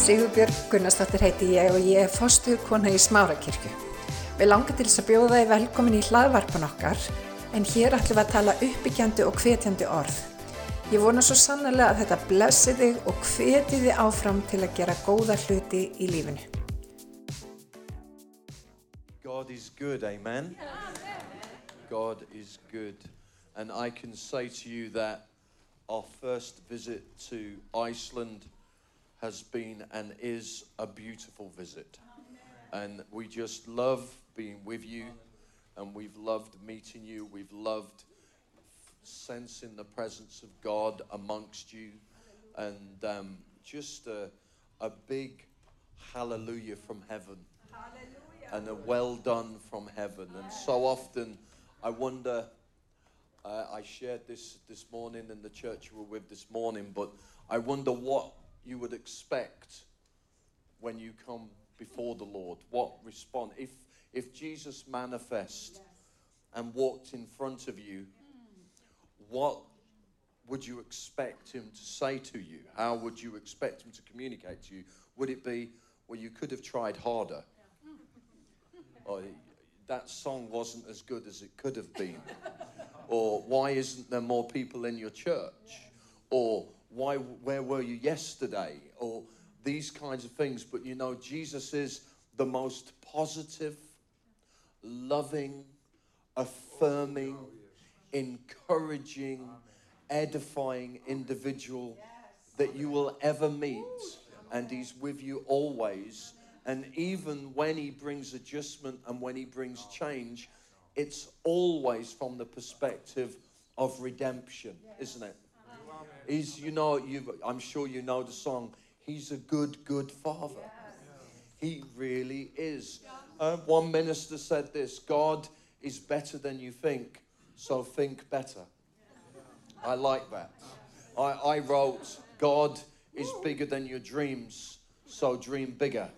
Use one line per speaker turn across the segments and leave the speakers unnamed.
Sigurbjörg Gunnarsdóttir heiti ég og ég er fostuðkona í Smárakirkju. Við langar til þess að bjóða þið velkomin í hlaðvarpan okkar en hér ætlum við að tala uppbyggjandi og hvetjandi orð. Ég vona svo sannlega að þetta blessi þig og hveti þið áfram til að gera góða hluti í lífinu.
God is good, amen? God is good. And I can say to you that our first visit to Iceland has been and is a beautiful visit. And we just love being with you, and we've loved meeting you. We've loved sensing the presence of God amongst you, and um, just a, a big hallelujah from heaven. Hallelujah. And a well done from heaven. And so often I wonder, uh, I shared this this morning in the church we were with this morning, but I wonder what you would expect when you come before the Lord. What response? If, if Jesus manifest and walked in front of you, hmm. what would you expect him to say to you? How would you expect him to communicate to you? Would it be, well, you could have tried harder? or that song wasn't as good as it could have been? or why isn't there more people in your church? Or why, where were you yesterday? Or these kinds of things. But you know, Jesus is the most positive, loving, affirming, encouraging, edifying individual that you will ever meet. And He's with you always. And even when He brings adjustment and when He brings change, it's always from the perspective of redemption, isn't it? He's, you know, you I'm sure you know the song, He's a good, good father. He really is. Uh, one minister said this God is better than you think, so think better. I like that. I, I wrote, God is bigger than your dreams, so dream bigger.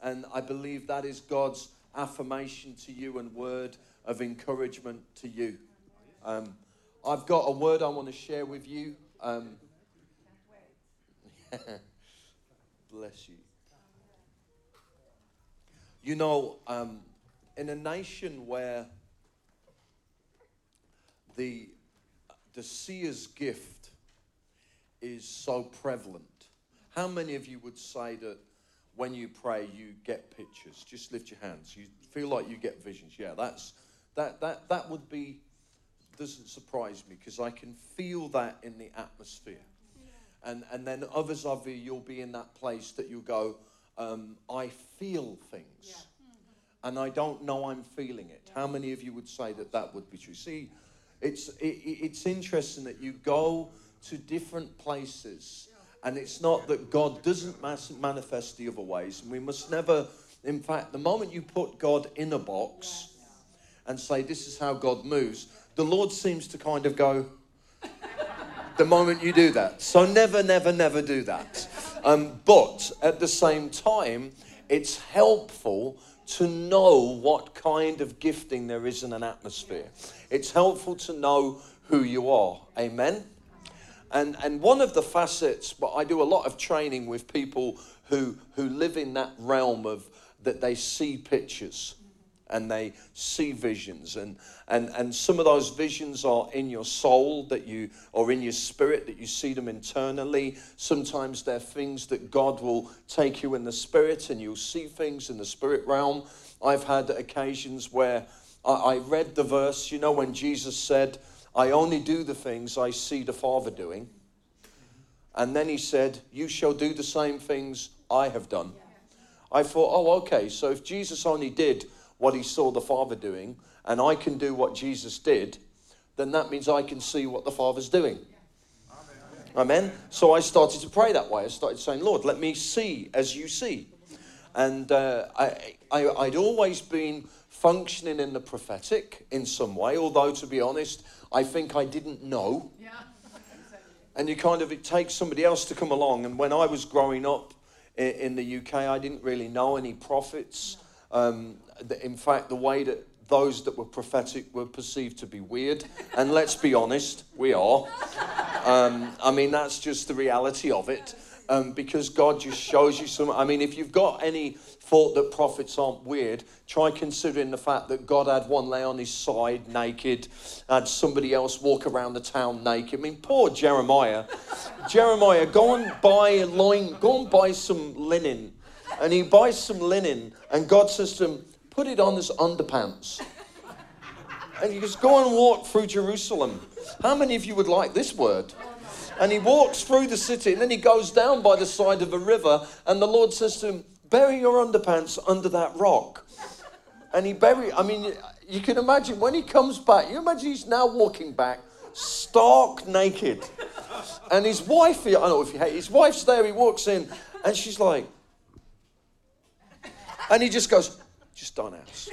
And I believe that is God's affirmation to you and word of encouragement to you. Um, I've got a word I want to share with you. Um, bless you. You know, um, in a nation where the, the seer's gift is so prevalent, how many of you would say that when you pray you get pictures? Just lift your hands. You feel like you get visions. Yeah, that's that that that would be doesn't surprise me because I can feel that in the atmosphere. And, and then others of you, you'll be in that place that you go, um, I feel things. And I don't know I'm feeling it. How many of you would say that that would be true? See, it's, it, it's interesting that you go to different places and it's not that God doesn't manifest the other ways. And we must never, in fact, the moment you put God in a box and say, this is how God moves, the Lord seems to kind of go, the moment you do that. So never, never, never do that. Um, but at the same time, it's helpful to know what kind of gifting there is in an atmosphere. It's helpful to know who you are. Amen. And and one of the facets, but I do a lot of training with people who who live in that realm of that they see pictures and they see visions. And, and and some of those visions are in your soul that you or in your spirit that you see them internally. Sometimes they're things that god will take you in the spirit and you'll see things in the spirit realm. I've had occasions where i, I read the verse you know when jesus said i only do the things i see the father doing. And then he said you shall do the same things i have done. I thought oh okay so if jesus only did what he saw the Father doing, and I can do what Jesus did, then that means I can see what the Father's doing. Amen. So I started to pray that way. I started saying, Lord, let me see as you see. And uh, I, I, I'd always been functioning in the prophetic in some way, although to be honest, I think I didn't know.
Yeah.
And you kind of, it takes somebody else to come along. And when I was growing up in, in the UK, I didn't really know any prophets. Um, in fact, the way that those that were prophetic were perceived to be weird. And let's be honest, we are. Um, I mean, that's just the reality of it. um, because God just shows you some. I mean, if you've got any thought that prophets aren't weird, try considering the fact that God had one lay on his side naked, had somebody else walk around the town naked. I mean, poor Jeremiah. Jeremiah, go and buy a loin, go and buy some linen. And he buys some linen, and God says to him, put it on as underpants. And he goes, go and walk through Jerusalem. How many of you would like this word? And he walks through the city and then he goes down by the side of a river. And the Lord says to him, Bury your underpants under that rock. And he bury. I mean, you can imagine when he comes back, you imagine he's now walking back stark naked. And his wife, I don't know if you hate, his wife's there, he walks in, and she's like, and he just goes, just don't ask.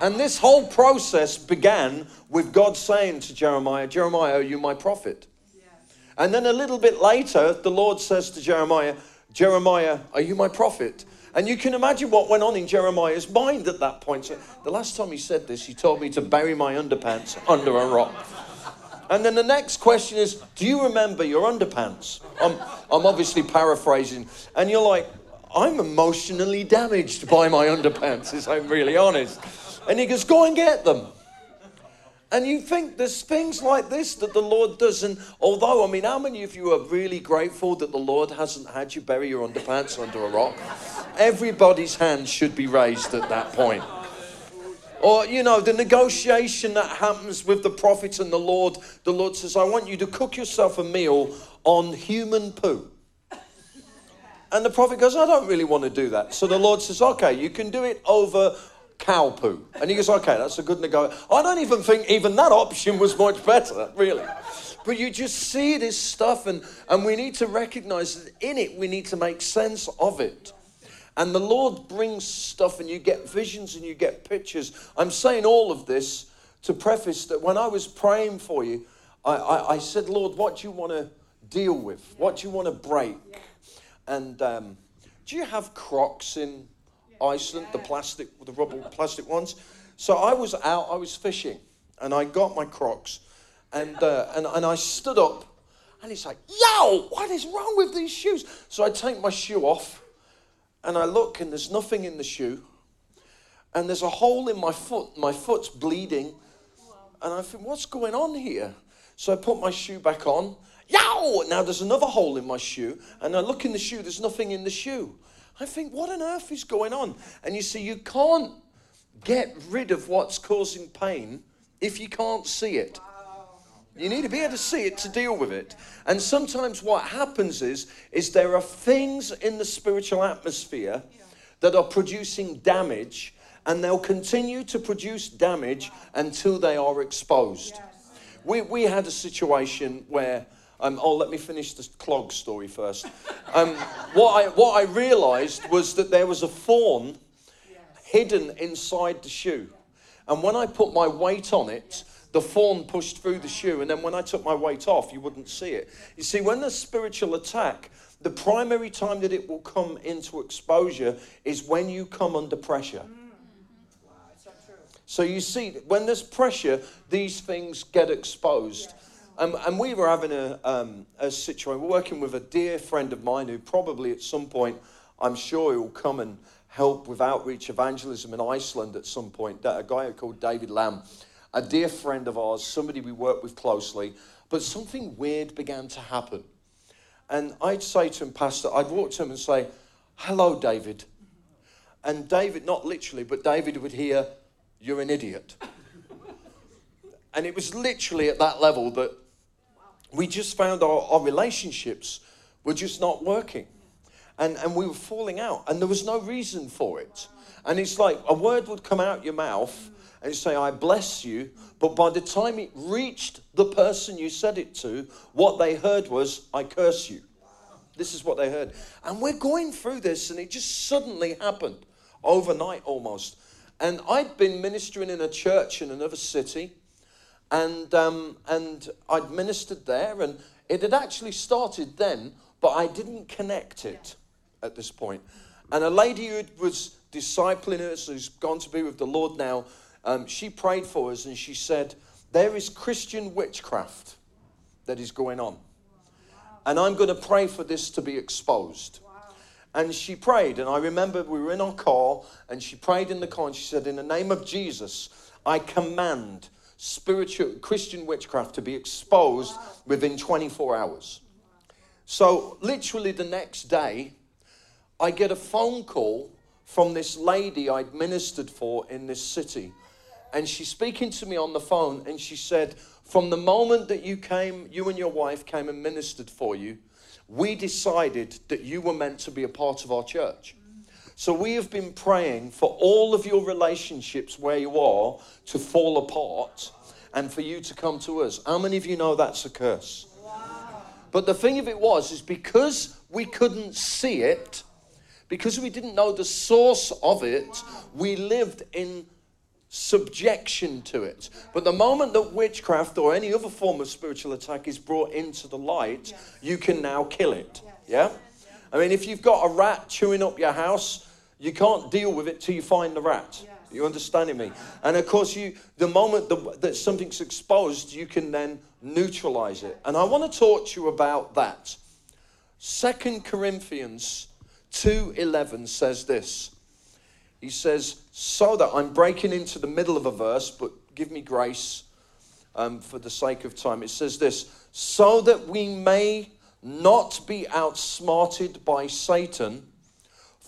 And this whole process began with God saying to Jeremiah, Jeremiah, are you my prophet? And then a little bit later, the Lord says to Jeremiah, Jeremiah, are you my prophet? And you can imagine what went on in Jeremiah's mind at that point. So the last time he said this, he told me to bury my underpants under a rock. And then the next question is, do you remember your underpants? I'm, I'm obviously paraphrasing. And you're like, I'm emotionally damaged by my underpants, if I'm really honest. And he goes, go and get them. And you think there's things like this that the Lord does. And although, I mean, how many of you are really grateful that the Lord hasn't had you bury your underpants under a rock? Everybody's hand should be raised at that point. Or, you know, the negotiation that happens with the prophet and the Lord. The Lord says, I want you to cook yourself a meal on human poo. And the prophet goes, I don't really want to do that. So the Lord says, okay, you can do it over cow poo. And he goes, okay, that's a good nego. I don't even think even that option was much better, really. But you just see this stuff, and, and we need to recognize that in it, we need to make sense of it. And the Lord brings stuff, and you get visions and you get pictures. I'm saying all of this to preface that when I was praying for you, I, I, I said, Lord, what do you want to deal with? What do you want to break? And um, do you have crocs in Iceland, the plastic, the rubber plastic ones. So I was out, I was fishing, and I got my Crocs, and uh, and and I stood up, and he's like, "Yo, what is wrong with these shoes?" So I take my shoe off, and I look, and there's nothing in the shoe, and there's a hole in my foot. My foot's bleeding, and I think, "What's going on here?" So I put my shoe back on. Yow! Now there's another hole in my shoe, and I look in the shoe. There's nothing in the shoe. I think, what on earth is going on? And you see, you can't get rid of what's causing pain if you can't see it. You need to be able to see it to deal with it. And sometimes what happens is, is there are things in the spiritual atmosphere that are producing damage, and they'll continue to produce damage until they are exposed. We, we had a situation where um, oh, let me finish the clog story first. Um, what I, what I realized was that there was a thorn hidden inside the shoe. And when I put my weight on it, the thorn pushed through the shoe. And then when I took my weight off, you wouldn't see it. You see, when there's spiritual attack, the primary time that it will come into exposure is when you come under pressure. So you see, when there's pressure, these things get exposed. Um, and we were having a, um, a situation, we're working with a dear friend of mine who probably at some point, I'm sure he'll come and help with outreach evangelism in Iceland at some point. A guy called David Lamb, a dear friend of ours, somebody we work with closely. But something weird began to happen. And I'd say to him, Pastor, I'd walk to him and say, Hello, David. And David, not literally, but David would hear, You're an idiot. and it was literally at that level that we just found our, our relationships were just not working. And, and we were falling out, and there was no reason for it. And it's like a word would come out your mouth and say, I bless you. But by the time it reached the person you said it to, what they heard was, I curse you. This is what they heard. And we're going through this, and it just suddenly happened overnight almost. And I'd been ministering in a church in another city and, um, and I'd ministered there, and it had actually started then, but I didn't connect it at this point. And a lady who was discipling us, who's gone to be with the Lord now, um, she prayed for us and she said, There is Christian witchcraft that is going on. And I'm going to pray for this to be exposed. And she prayed, and I remember we were in our car, and she prayed in the car, and she said, In the name of Jesus, I command spiritual Christian witchcraft to be exposed within 24 hours. So, literally, the next day, I get a phone call from this lady I'd ministered for in this city. And she's speaking to me on the phone, and she said, From the moment that you came, you and your wife came and ministered for you, we decided that you were meant to be a part of our church. So we have been praying for all of your relationships where you are to fall apart and for you to come to us. How many of you know that's a curse? But the thing of it was, is because we couldn't see it, because we didn't know the source of it, we lived in subjection to it. But the moment that witchcraft or any other form of spiritual attack is brought into the light, you can now kill it. Yeah? I mean, if you've got a rat chewing up your house, you can't deal with it till you find the rat. You understanding me? And of course, you the moment the, that something's exposed, you can then neutralize it. And I want to talk to you about that. Second Corinthians 2:11 says this. He says, so that I'm breaking into the middle of a verse, but give me grace um, for the sake of time. It says this so that we may not be outsmarted by Satan,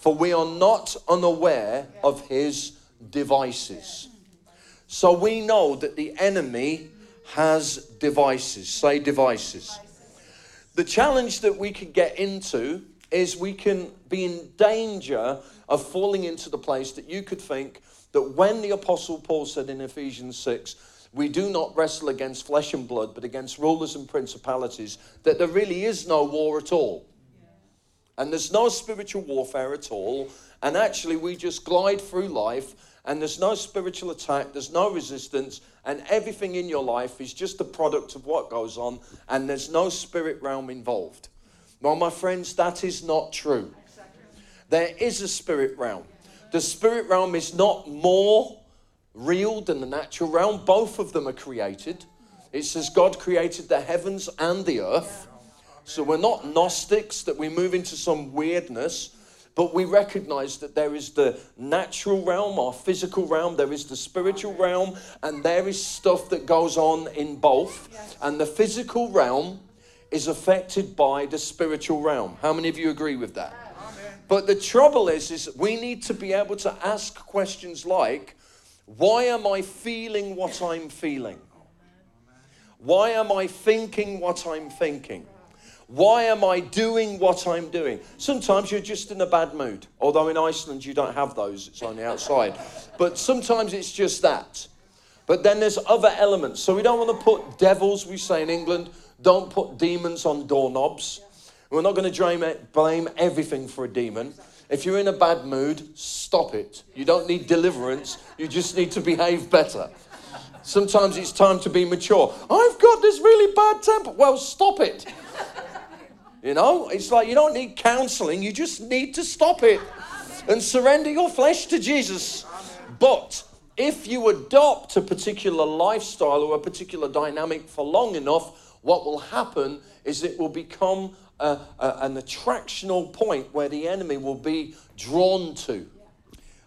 for we are not unaware of his devices. So we know that the enemy has devices. Say devices. The challenge that we can get into is we can be in danger of falling into the place that you could think that when the Apostle Paul said in Ephesians 6, we do not wrestle against flesh and blood, but against rulers and principalities, that there really is no war at all. And there's no spiritual warfare at all. And actually, we just glide through life, and there's no spiritual attack, there's no resistance, and everything in your life is just a product of what goes on, and there's no spirit realm involved. Well, my friends, that is not true. There is a spirit realm. The spirit realm is not more real than the natural realm. Both of them are created. It says God created the heavens and the earth. So we're not Gnostics that we move into some weirdness, but we recognize that there is the natural realm, our physical realm, there is the spiritual realm, and there is stuff that goes on in both. And the physical realm is affected by the spiritual realm. How many of you agree with that? But the trouble is, is we need to be able to ask questions like, why am I feeling what I'm feeling? Why am I thinking what I'm thinking? Why am I doing what I'm doing? Sometimes you're just in a bad mood. Although in Iceland you don't have those, it's only outside. But sometimes it's just that. But then there's other elements. So we don't want to put devils, we say in England, don't put demons on doorknobs. We're not going to blame everything for a demon. If you're in a bad mood, stop it. You don't need deliverance, you just need to behave better. Sometimes it's time to be mature. I've got this really bad temper. Well, stop it. You know, it's like you don't need counseling, you just need to stop it and surrender your flesh to Jesus. But if you adopt a particular lifestyle or a particular dynamic for long enough, what will happen is it will become a, a, an attractional point where the enemy will be drawn to.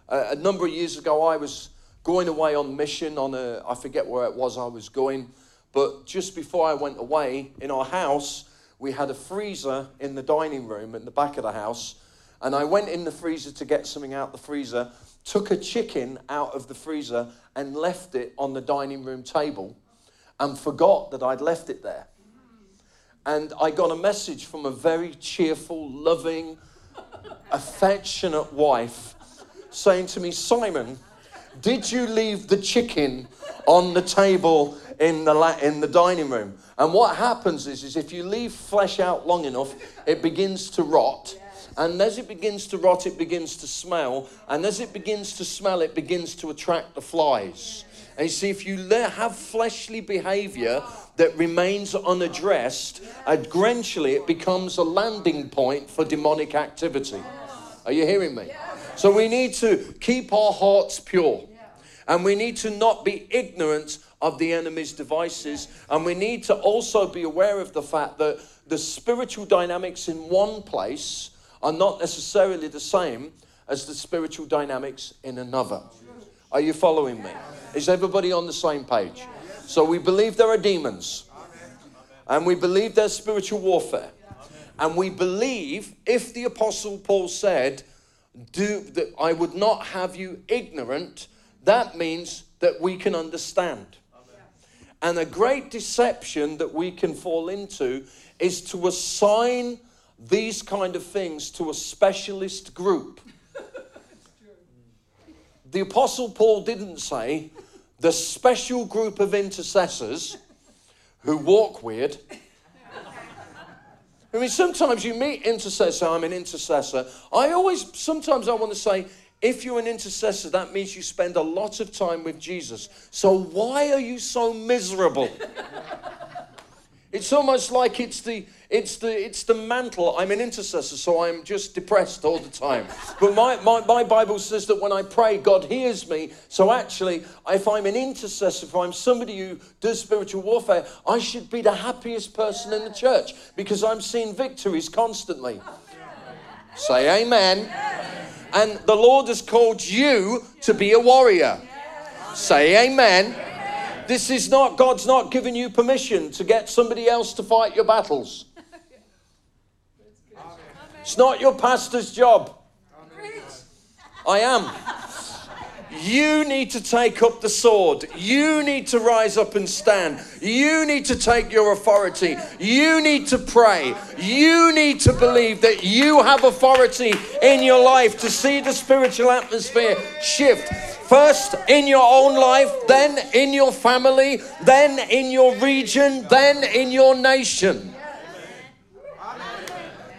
a number of years ago, I was going away on mission on a, I forget where it was I was going, but just before I went away, in our house, we had a freezer in the dining room in the back of the house. And I went in the freezer to get something out the freezer, took a chicken out of the freezer, and left it on the dining room table and forgot that I'd left it there. And I got a message from a very cheerful, loving, affectionate wife saying to me, Simon, did you leave the chicken on the table in the, la- in the dining room? And what happens is, is if you leave flesh out long enough, it begins to rot. And as it begins to rot, it begins to smell. And as it begins to smell, it begins to attract the flies. And you see, if you have fleshly behavior that remains unaddressed, eventually it becomes a landing point for demonic activity. Are you hearing me? So we need to keep our hearts pure. And we need to not be ignorant of the enemy's devices. And we need to also be aware of the fact that the spiritual dynamics in one place are not necessarily the same as the spiritual dynamics in another. Are you following me? Is everybody on the same page? So we believe there are demons. And we believe there's spiritual warfare. And we believe if the apostle Paul said, do that I would not have you ignorant, that means that we can understand. And a great deception that we can fall into is to assign these kind of things to a specialist group. the Apostle Paul didn't say the special group of intercessors who walk weird. I mean, sometimes you meet intercessor, I'm an intercessor. I always, sometimes I want to say, if you're an intercessor, that means you spend a lot of time with Jesus. So why are you so miserable? it's almost like it's the it's the it's the mantle. I'm an intercessor, so I'm just depressed all the time. But my, my, my Bible says that when I pray, God hears me. So actually, if I'm an intercessor, if I'm somebody who does spiritual warfare, I should be the happiest person in the church because I'm seeing victories constantly. Say amen. And the Lord has called you to be a warrior. Say amen. This is not, God's not giving you permission to get somebody else to fight your battles. It's not your pastor's job. I am. You need to take up the sword. You need to rise up and stand. You need to take your authority. You need to pray. You need to believe that you have authority in your life to see the spiritual atmosphere shift. First in your own life, then in your family, then in your region, then in your nation.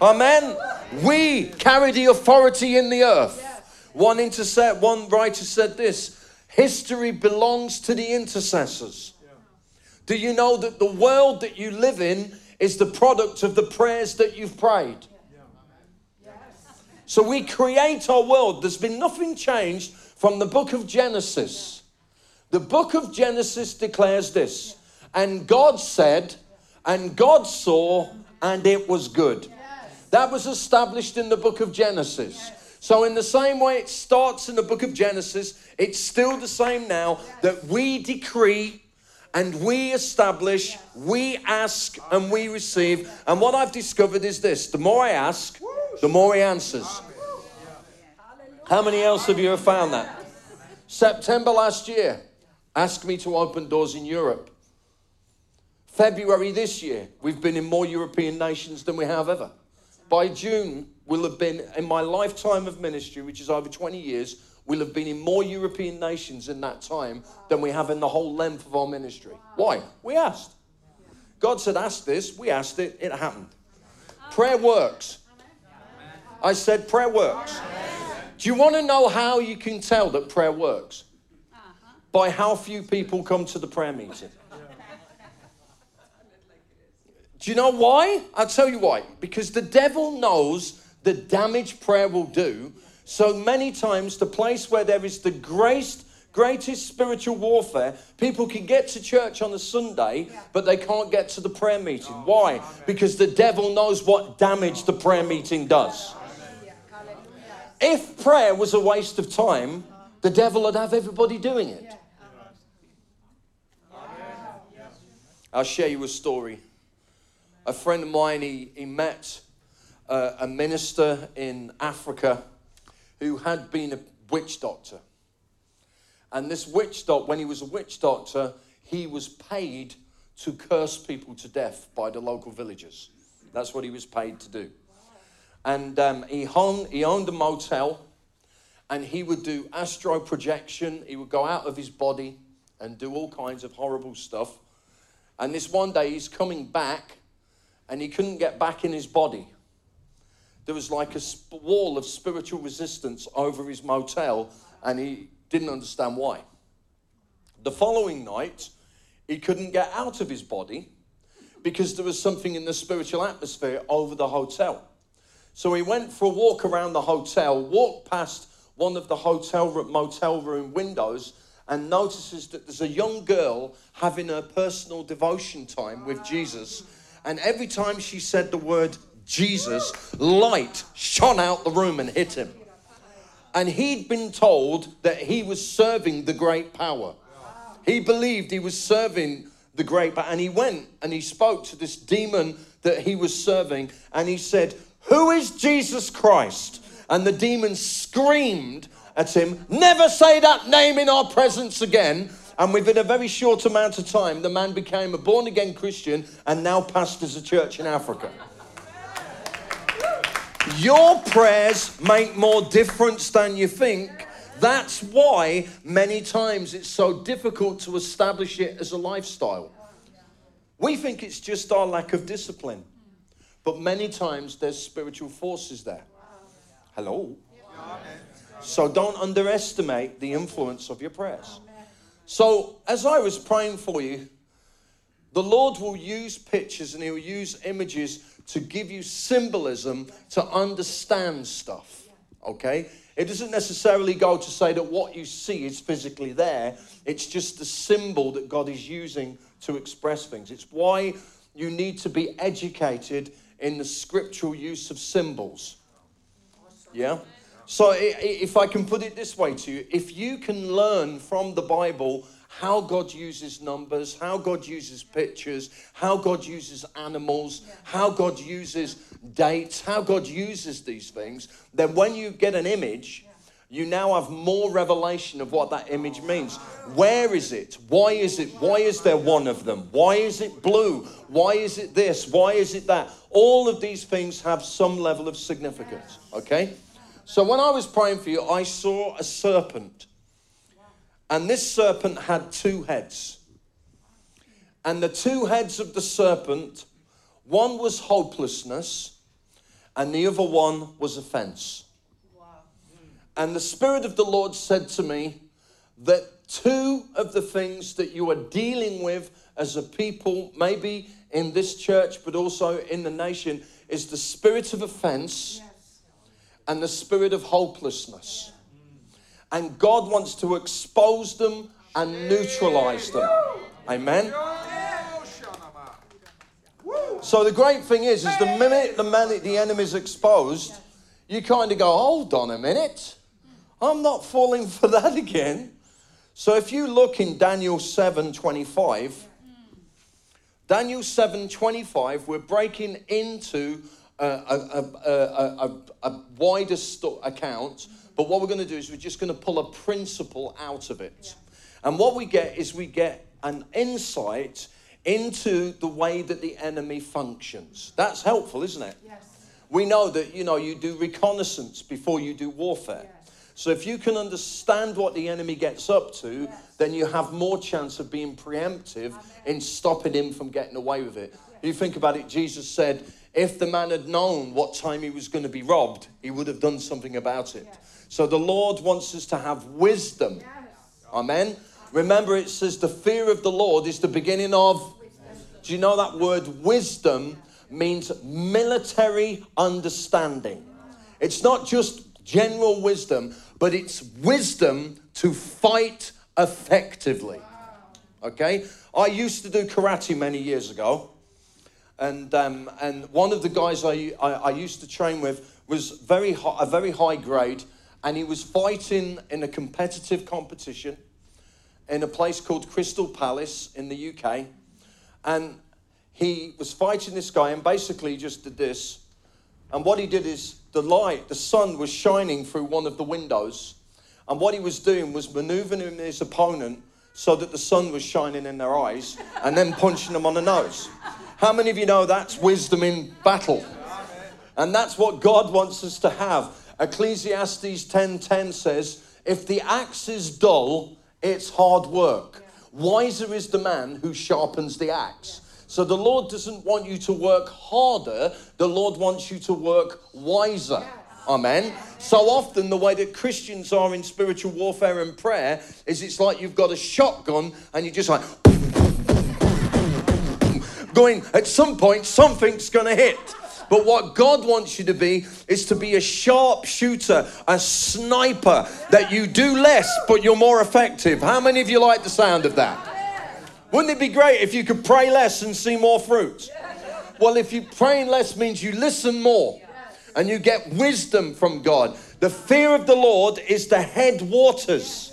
Amen. We carry the authority in the earth. One, intercessor, one writer said this history belongs to the intercessors. Do you know that the world that you live in is the product of the prayers that you've prayed? So we create our world. There's been nothing changed from the book of Genesis. The book of Genesis declares this And God said, and God saw, and it was good. That was established in the book of Genesis. Yes. So, in the same way it starts in the book of Genesis, it's still the same now that we decree and we establish, we ask and we receive. And what I've discovered is this the more I ask, the more He answers. How many else of you have found that? September last year, asked me to open doors in Europe. February this year, we've been in more European nations than we have ever by June, will have been, in my lifetime of ministry, which is over 20 years, we'll have been in more European nations in that time than we have in the whole length of our ministry. Why? We asked. God said, ask this. We asked it. It happened. Prayer works. I said, prayer works. Do you want to know how you can tell that prayer works? By how few people come to the prayer meeting. Do you know why? I'll tell you why. Because the devil knows the damage prayer will do. So many times, the place where there is the greatest, greatest spiritual warfare, people can get to church on a Sunday, but they can't get to the prayer meeting. Why? Because the devil knows what damage the prayer meeting does. If prayer was a waste of time, the devil would have everybody doing it. I'll share you a story a friend of mine, he, he met uh, a minister in Africa who had been a witch doctor. And this witch doctor, when he was a witch doctor, he was paid to curse people to death by the local villagers. That's what he was paid to do. And um, he, owned, he owned a motel and he would do astral projection. He would go out of his body and do all kinds of horrible stuff. And this one day he's coming back and he couldn't get back in his body. There was like a wall of spiritual resistance over his motel, and he didn't understand why. The following night, he couldn't get out of his body because there was something in the spiritual atmosphere over the hotel. So he went for a walk around the hotel, walked past one of the hotel motel room windows, and notices that there's a young girl having a personal devotion time with Jesus And every time she said the word Jesus, light shone out the room and hit him. And he'd been told that he was serving the great power. He believed he was serving the great power. And he went and he spoke to this demon that he was serving. And he said, Who is Jesus Christ? And the demon screamed at him, Never say that name in our presence again. And within a very short amount of time, the man became a born again Christian and now pastors a church in Africa. Your prayers make more difference than you think. That's why many times it's so difficult to establish it as a lifestyle. We think it's just our lack of discipline, but many times there's spiritual forces there. Hello? So don't underestimate the influence of your prayers. So, as I was praying for you, the Lord will use pictures and He'll use images to give you symbolism to understand stuff. Okay? It doesn't necessarily go to say that what you see is physically there, it's just the symbol that God is using to express things. It's why you need to be educated in the scriptural use of symbols. Yeah? So, if I can put it this way to you, if you can learn from the Bible how God uses numbers, how God uses pictures, how God uses animals, how God uses dates, how God uses these things, then when you get an image, you now have more revelation of what that image means. Where is it? Why is it? Why is there one of them? Why is it blue? Why is it this? Why is it that? All of these things have some level of significance, okay? So when I was praying for you, I saw a serpent and this serpent had two heads. And the two heads of the serpent, one was hopelessness, and the other one was offense. Wow. And the Spirit of the Lord said to me that two of the things that you are dealing with as a people, maybe in this church, but also in the nation, is the spirit of offense yes. and the spirit of hopelessness and God wants to expose them and neutralize them. Amen. So the great thing is, is the minute the minute the enemy's exposed, you kind of go, hold on a minute. I'm not falling for that again. So if you look in Daniel 7 25, Daniel 7 25, we're breaking into a, a, a, a wider st- account but what we're going to do is we're just going to pull a principle out of it. And what we get is we get an insight into the way that the enemy functions. That's helpful, isn't it? Yes. We know that, you know, you do reconnaissance before you do warfare. Yes. So if you can understand what the enemy gets up to, yes. then you have more chance of being preemptive Amen. in stopping him from getting away with it. You think about it, Jesus said, if the man had known what time he was going to be robbed, he would have done something about it. So the Lord wants us to have wisdom. Yes. Amen. Remember, it says the fear of the Lord is the beginning of. Do you know that word wisdom means military understanding? It's not just general wisdom, but it's wisdom to fight effectively. Okay? I used to do karate many years ago. And, um, and one of the guys I, I, I used to train with was very high, a very high grade and he was fighting in a competitive competition in a place called Crystal Palace in the UK. And he was fighting this guy and basically just did this. And what he did is the light, the sun was shining through one of the windows. And what he was doing was maneuvering his opponent so that the sun was shining in their eyes and then punching them on the nose. How many of you know that's wisdom in battle? And that's what God wants us to have. Ecclesiastes 10:10 says, "If the axe is dull, it's hard work. Wiser is the man who sharpens the axe." So the Lord doesn't want you to work harder, the Lord wants you to work wiser. Amen. So often, the way that Christians are in spiritual warfare and prayer is it's like you've got a shotgun and you're just like going, at some point, something's going to hit. But what God wants you to be is to be a sharp shooter, a sniper, that you do less, but you're more effective. How many of you like the sound of that? Wouldn't it be great if you could pray less and see more fruit? Well, if you praying less means you listen more and you get wisdom from God. The fear of the Lord is the headwaters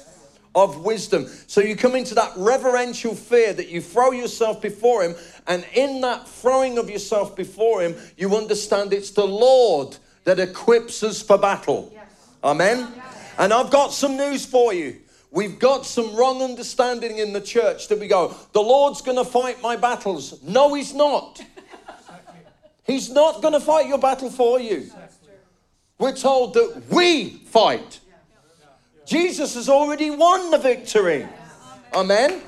of wisdom. So you come into that reverential fear that you throw yourself before Him, and in that throwing of yourself before Him, you understand it's the Lord that equips us for battle. Amen. And I've got some news for you. We've got some wrong understanding in the church that we go, the Lord's going to fight my battles. No, He's not. He's not going to fight your battle for you. We're told that we fight. Jesus has already won the victory. Amen.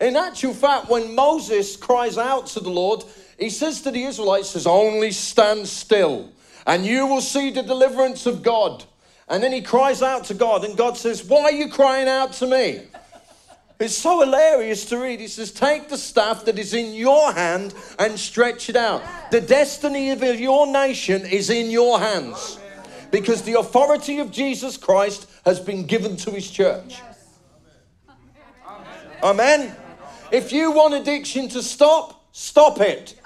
In actual fact, when Moses cries out to the Lord, he says to the Israelites, says, only stand still and you will see the deliverance of God. And then he cries out to God, and God says, Why are you crying out to me? It's so hilarious to read. He says, Take the staff that is in your hand and stretch it out. The destiny of your nation is in your hands because the authority of Jesus Christ has been given to his church. Amen. If you want addiction to stop, stop it.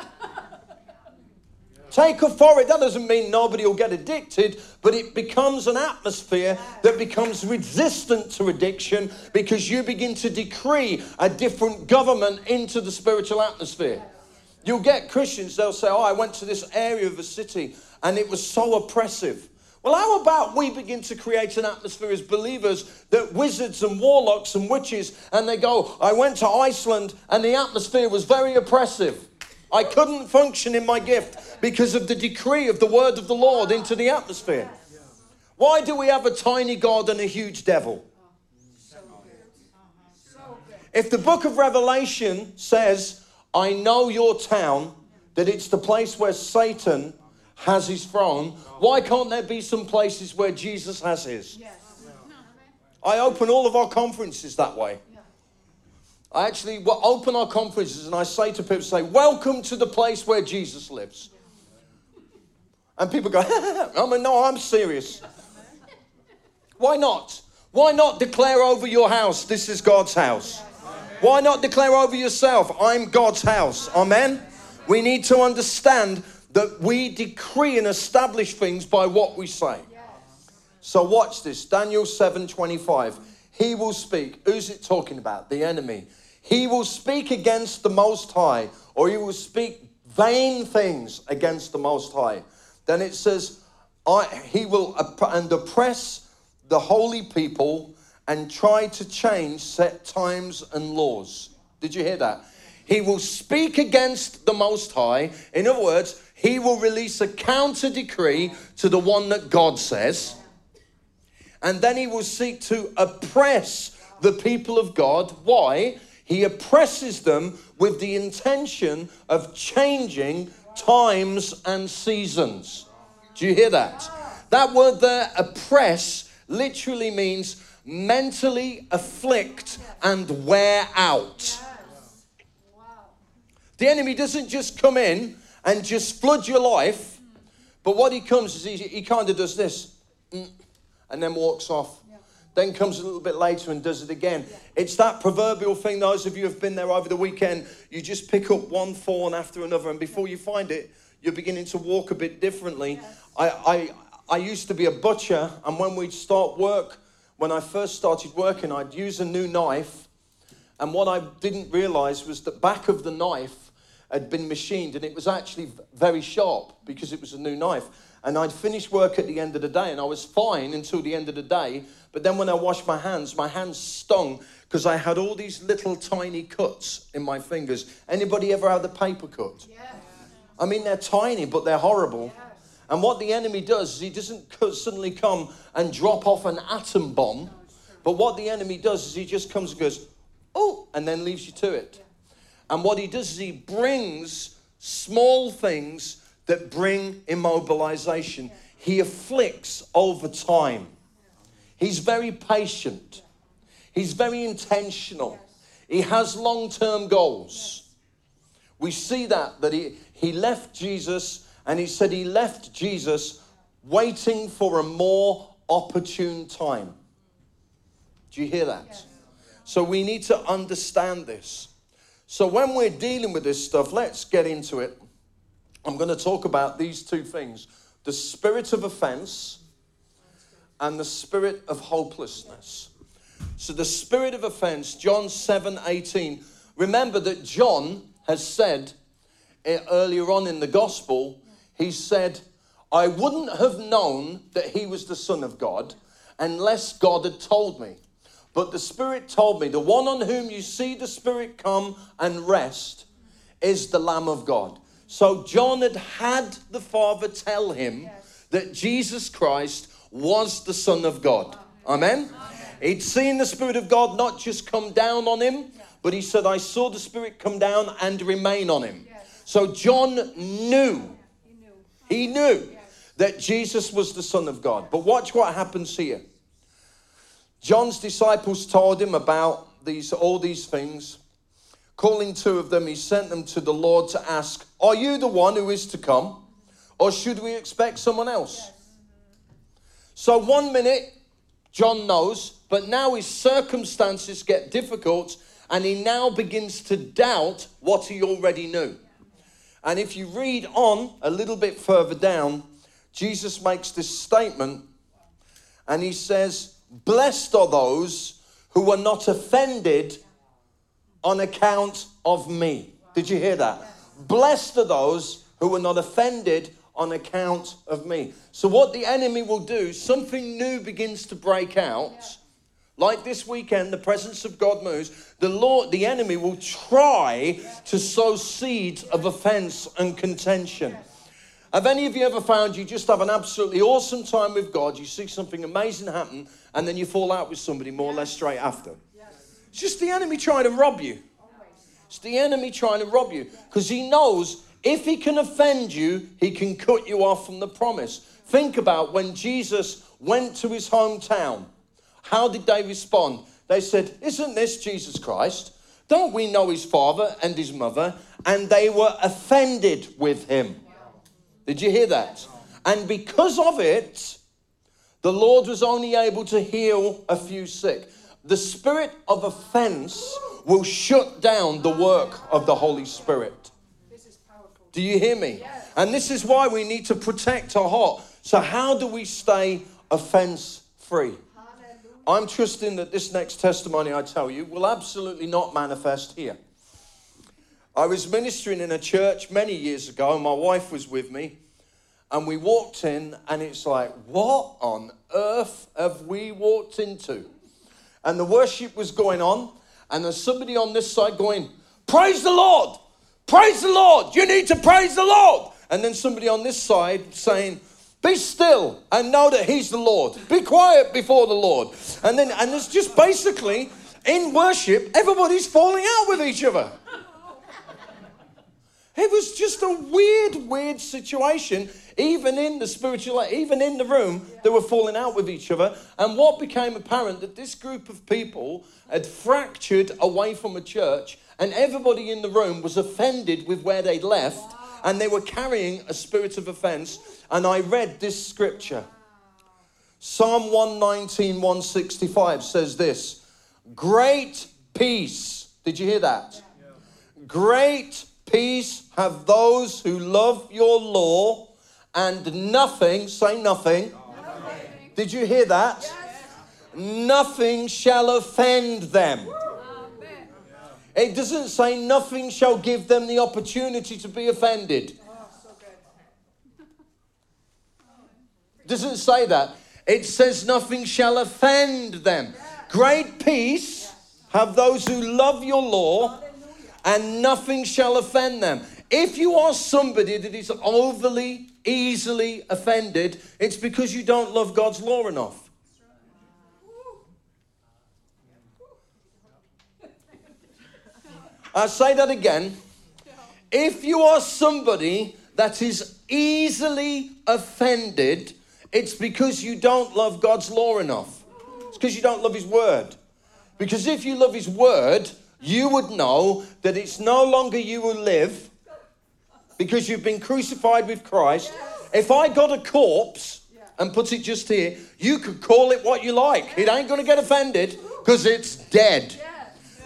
Take authority. That doesn't mean nobody will get addicted, but it becomes an atmosphere that becomes resistant to addiction because you begin to decree a different government into the spiritual atmosphere. You'll get Christians, they'll say, Oh, I went to this area of a city and it was so oppressive. Well, how about we begin to create an atmosphere as believers that wizards and warlocks and witches, and they go, I went to Iceland and the atmosphere was very oppressive. I couldn't function in my gift because of the decree of the word of the Lord into the atmosphere. Why do we have a tiny God and a huge devil? If the book of Revelation says, I know your town, that it's the place where Satan has his throne, why can't there be some places where Jesus has his? I open all of our conferences that way. I actually open our conferences and I say to people, say, welcome to the place where Jesus lives. And people go, I mean, no, I'm serious. Why not? Why not declare over your house, this is God's house? Why not declare over yourself, I'm God's house? Amen? We need to understand that we decree and establish things by what we say. So watch this, Daniel 7 25. He will speak. Who's it talking about? The enemy. He will speak against the Most High, or he will speak vain things against the Most High. Then it says, I, he will and oppress the holy people and try to change set times and laws. Did you hear that? He will speak against the Most High. In other words, he will release a counter decree to the one that God says. And then he will seek to oppress the people of God. Why? He oppresses them with the intention of changing times and seasons. Do you hear that? That word there, oppress, literally means mentally afflict and wear out. The enemy doesn't just come in and just flood your life, but what he comes is he, he kind of does this mm, and then walks off. Then comes a little bit later and does it again. It's that proverbial thing, those of you who have been there over the weekend, you just pick up one thorn after another, and before you find it, you're beginning to walk a bit differently. I, I, I used to be a butcher, and when we'd start work, when I first started working, I'd use a new knife, and what I didn't realize was the back of the knife had been machined, and it was actually very sharp because it was a new knife. And I'd finish work at the end of the day, and I was fine until the end of the day. But then when I washed my hands, my hands stung because I had all these little tiny cuts in my fingers. Anybody ever had a paper cut? Yeah. I mean, they're tiny, but they're horrible. Yeah. And what the enemy does is he doesn't suddenly come and drop off an atom bomb. But what the enemy does is he just comes and goes, oh, and then leaves you to it. And what he does is he brings small things that bring immobilization. He afflicts over time. He's very patient. He's very intentional. He has long term goals. We see that, that he, he left Jesus and he said he left Jesus waiting for a more opportune time. Do you hear that? So we need to understand this. So when we're dealing with this stuff, let's get into it. I'm going to talk about these two things the spirit of offense and the spirit of hopelessness. So, the spirit of offense, John 7 18. Remember that John has said eh, earlier on in the gospel, he said, I wouldn't have known that he was the Son of God unless God had told me. But the Spirit told me, the one on whom you see the Spirit come and rest is the Lamb of God. So John had had the Father tell him yes. that Jesus Christ was the Son of God. Amen? Amen? He'd seen the Spirit of God not just come down on him, but he said, I saw the Spirit come down and remain on him. Yes. So John knew, he knew, he knew yes. that Jesus was the Son of God. But watch what happens here. John's disciples told him about these all these things. Calling two of them, he sent them to the Lord to ask, Are you the one who is to come? Or should we expect someone else? Yes. So, one minute, John knows, but now his circumstances get difficult and he now begins to doubt what he already knew. And if you read on a little bit further down, Jesus makes this statement and he says, Blessed are those who were not offended on account of me. Did you hear that? Blessed are those who were not offended on account of me. So, what the enemy will do, something new begins to break out. Like this weekend, the presence of God moves. The Lord, the enemy will try to sow seeds of offense and contention. Have any of you ever found you just have an absolutely awesome time with God? You see something amazing happen, and then you fall out with somebody more or less straight after? It's just the enemy trying to rob you. It's the enemy trying to rob you because he knows if he can offend you, he can cut you off from the promise. Think about when Jesus went to his hometown. How did they respond? They said, Isn't this Jesus Christ? Don't we know his father and his mother? And they were offended with him. Did you hear that? And because of it, the Lord was only able to heal a few sick. The spirit of offense will shut down the work of the Holy Spirit. Do you hear me? And this is why we need to protect our heart. So, how do we stay offense free? I'm trusting that this next testimony I tell you will absolutely not manifest here. I was ministering in a church many years ago, and my wife was with me. And we walked in, and it's like, what on earth have we walked into? And the worship was going on, and there's somebody on this side going, Praise the Lord! Praise the Lord! You need to praise the Lord! And then somebody on this side saying, be still and know that He's the Lord. Be quiet before the Lord. And then, and it's just basically in worship, everybody's falling out with each other. It was just a weird, weird situation. Even in the spiritual, even in the room, they were falling out with each other. And what became apparent that this group of people had fractured away from a church, and everybody in the room was offended with where they'd left, and they were carrying a spirit of offense. And I read this scripture. Psalm 119, 165 says this Great peace. Did you hear that? Great Peace have those who love your law, and nothing, say nothing. nothing. Did you hear that? Yes. Nothing shall offend them. It doesn't say nothing shall give them the opportunity to be offended. Oh, doesn't say that. It says nothing shall offend them. Great peace have those who love your law and nothing shall offend them. If you are somebody that is overly, easily offended, it's because you don't love God's law enough. I say that again. If you are somebody that is easily offended, it's because you don't love God's law enough. It's because you don't love His word. Because if you love His word, you would know that it's no longer you who live because you've been crucified with Christ. If I got a corpse and put it just here, you could call it what you like. It ain't going to get offended because it's dead.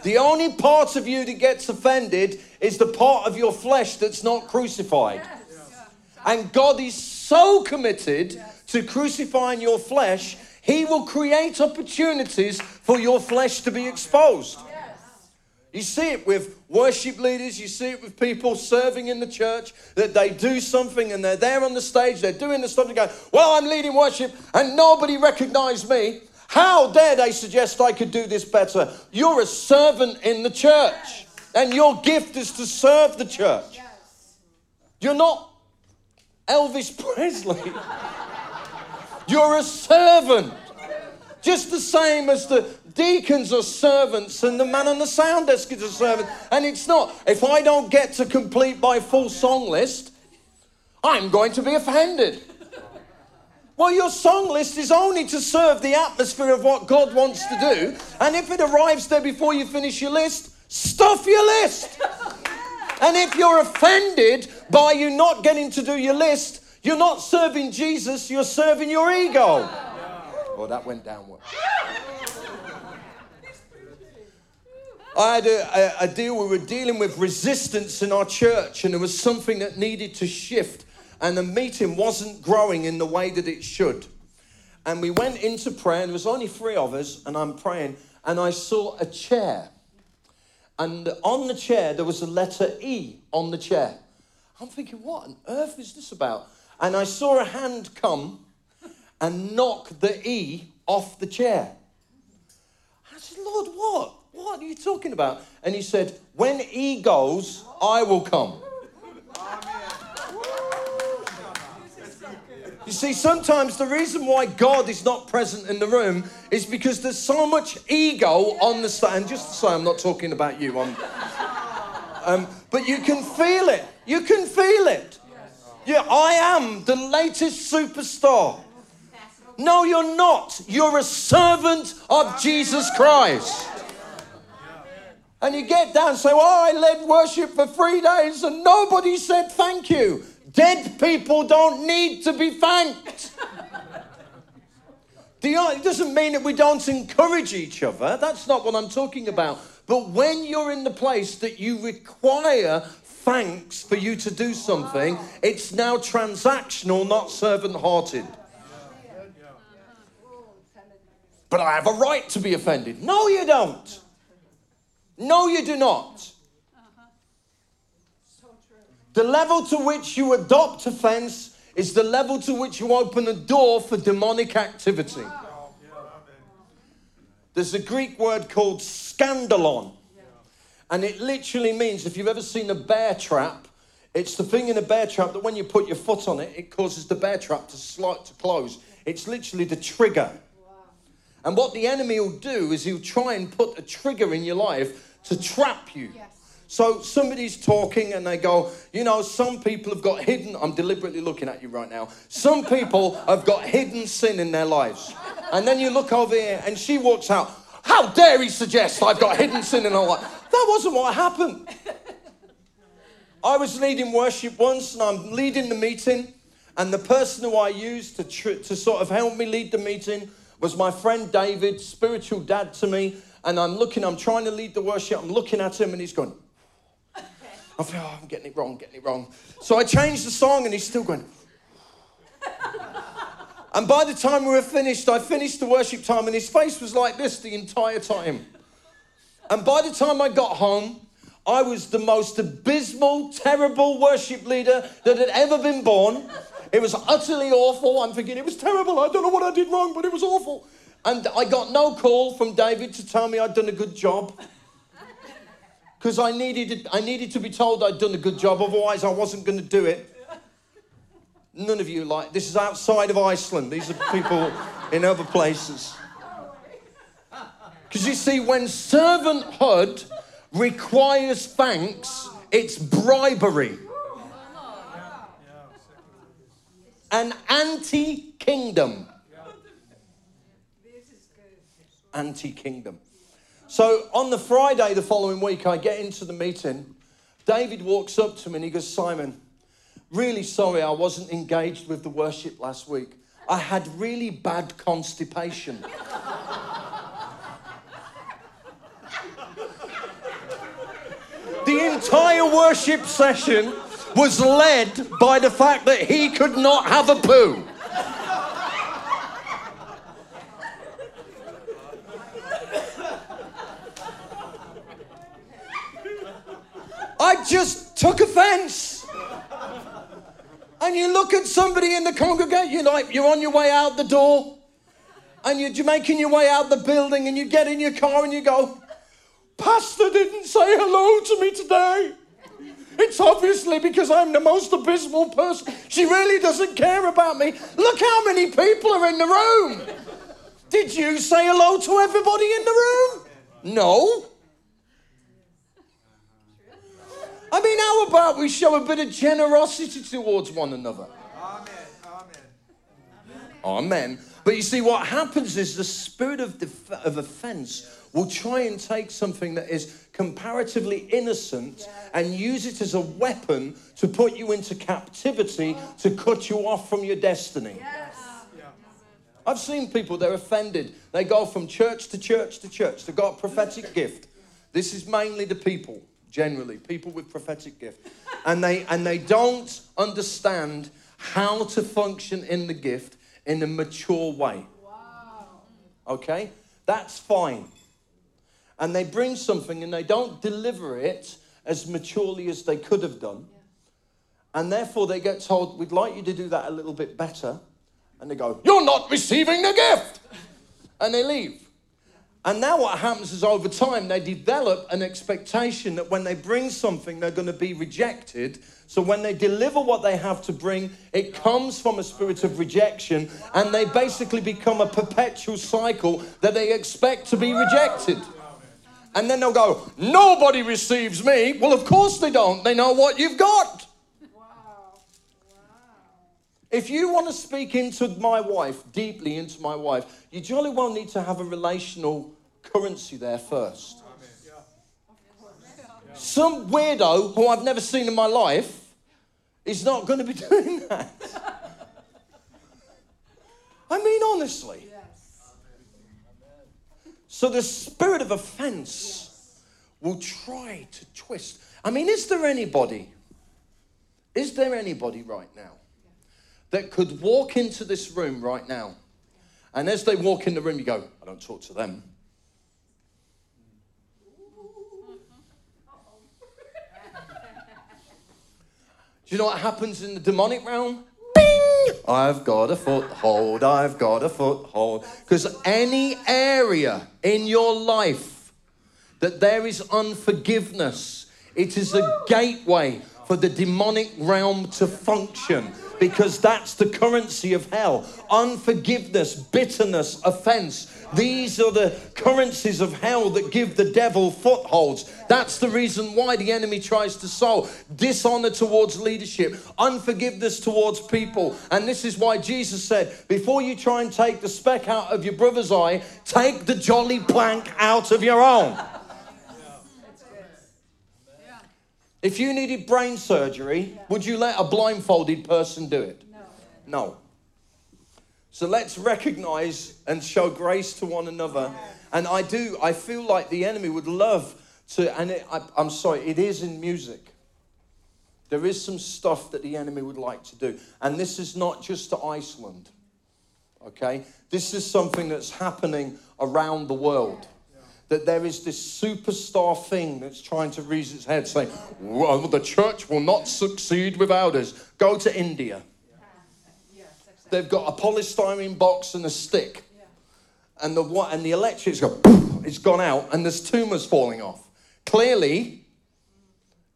The only part of you that gets offended is the part of your flesh that's not crucified. And God is so committed to crucifying your flesh, He will create opportunities for your flesh to be exposed. You see it with worship leaders, you see it with people serving in the church, that they do something and they're there on the stage, they're doing the stuff, and go, Well, I'm leading worship and nobody recognized me. How dare they suggest I could do this better? You're a servant in the church, and your gift is to serve the church. You're not Elvis Presley, you're a servant. Just the same as the deacons are servants and the man on the sound desk is a servant. And it's not. If I don't get to complete my full song list, I'm going to be offended. Well, your song list is only to serve the atmosphere of what God wants to do. And if it arrives there before you finish your list, stuff your list. And if you're offended by you not getting to do your list, you're not serving Jesus, you're serving your ego. Oh, that went downward. I had a, a, a, deal, we were dealing with resistance in our church, and there was something that needed to shift, and the meeting wasn't growing in the way that it should. And we went into prayer, and there was only three of us, and I'm praying, and I saw a chair. And on the chair, there was a letter E on the chair. I'm thinking, what on earth is this about? And I saw a hand come and knock the E off the chair. I said, Lord, what? What are you talking about? And he said, When he goes, I will come. You see, sometimes the reason why God is not present in the room is because there's so much ego on the stand. Just to say, I'm not talking about you. Um, but you can feel it. You can feel it. Yeah, I am the latest superstar. No, you're not. You're a servant of Jesus Christ. And you get down and say, Well, I led worship for three days and nobody said thank you. Dead people don't need to be thanked. it doesn't mean that we don't encourage each other. That's not what I'm talking about. But when you're in the place that you require thanks for you to do something, it's now transactional, not servant hearted. But I have a right to be offended. No, you don't. No, you do not. The level to which you adopt offense is the level to which you open a door for demonic activity. There's a Greek word called scandalon, and it literally means if you've ever seen a bear trap, it's the thing in a bear trap that when you put your foot on it, it causes the bear trap to slide to close. It's literally the trigger. And what the enemy will do is he'll try and put a trigger in your life to trap you. Yes. So somebody's talking and they go, you know, some people have got hidden, I'm deliberately looking at you right now. Some people have got hidden sin in their lives. And then you look over here and she walks out, how dare he suggest I've got hidden sin in my life? That wasn't what happened. I was leading worship once and I'm leading the meeting and the person who I used to, tr- to sort of help me lead the meeting was my friend David, spiritual dad to me. And I'm looking, I'm trying to lead the worship. I'm looking at him and he's going, I feel, oh, I'm getting it wrong, getting it wrong. So I changed the song and he's still going. and by the time we were finished, I finished the worship time and his face was like this the entire time. And by the time I got home, I was the most abysmal, terrible worship leader that had ever been born. It was utterly awful. I'm thinking it was terrible. I don't know what I did wrong, but it was awful. And I got no call from David to tell me I'd done a good job. Because I needed, I needed to be told I'd done a good job, otherwise, I wasn't going to do it. None of you like this is outside of Iceland. These are people in other places. Because you see, when servanthood requires thanks, it's bribery. An anti kingdom. Anti kingdom. So on the Friday the following week, I get into the meeting. David walks up to me and he goes, Simon, really sorry I wasn't engaged with the worship last week. I had really bad constipation. the entire worship session was led by the fact that he could not have a poo. I just took offense. And you look at somebody in the congregation, like, you're on your way out the door, and you're making your way out the building, and you get in your car and you go, Pastor didn't say hello to me today. It's obviously because I'm the most abysmal person. She really doesn't care about me. Look how many people are in the room. Did you say hello to everybody in the room? No. I mean, how about we show a bit of generosity towards one another? Amen. Amen. Amen. But you see, what happens is the spirit of, def- of offense will try and take something that is comparatively innocent and use it as a weapon to put you into captivity to cut you off from your destiny. I've seen people, they're offended. They go from church to church to church. They've got a prophetic gift. This is mainly the people, generally, people with prophetic gift. And they, and they don't understand how to function in the gift in a mature way. Okay? That's fine and they bring something and they don't deliver it as maturely as they could have done. And therefore they get told, We'd like you to do that a little bit better. And they go, You're not receiving the gift. And they leave. And now what happens is over time they develop an expectation that when they bring something, they're going to be rejected. So when they deliver what they have to bring, it comes from a spirit of rejection, and they basically become a perpetual cycle that they expect to be rejected. And then they'll go, Nobody receives me. Well, of course they don't. They know what you've got. Wow! If you want to speak into my wife, deeply into my wife, you jolly well need to have a relational currency there first. Some weirdo who I've never seen in my life is not going to be doing that. I mean, honestly. So the spirit of offense will try to twist. I mean, is there anybody, is there anybody right now that could walk into this room right now? And as they walk in the room, you go, I don't talk to them. Do you know what happens in the demonic realm? I've got a foothold, I've got a foothold. Because any area in your life that there is unforgiveness, it is a gateway for the demonic realm to function because that's the currency of hell. Unforgiveness, bitterness, offense. These are the currencies of hell that give the devil footholds. That's the reason why the enemy tries to sow dishonor towards leadership, unforgiveness towards people. And this is why Jesus said, before you try and take the speck out of your brother's eye, take the jolly plank out of your own. If you needed brain surgery, yeah. would you let a blindfolded person do it? No. No. So let's recognize and show grace to one another. And I do, I feel like the enemy would love to, and it, I, I'm sorry, it is in music. There is some stuff that the enemy would like to do. And this is not just to Iceland, okay? This is something that's happening around the world that there is this superstar thing that's trying to raise its head, saying, well, the church will not succeed without us. Go to India. They've got a polystyrene box and a stick. And the, and the electric's go, it's gone out, and there's tumors falling off. Clearly,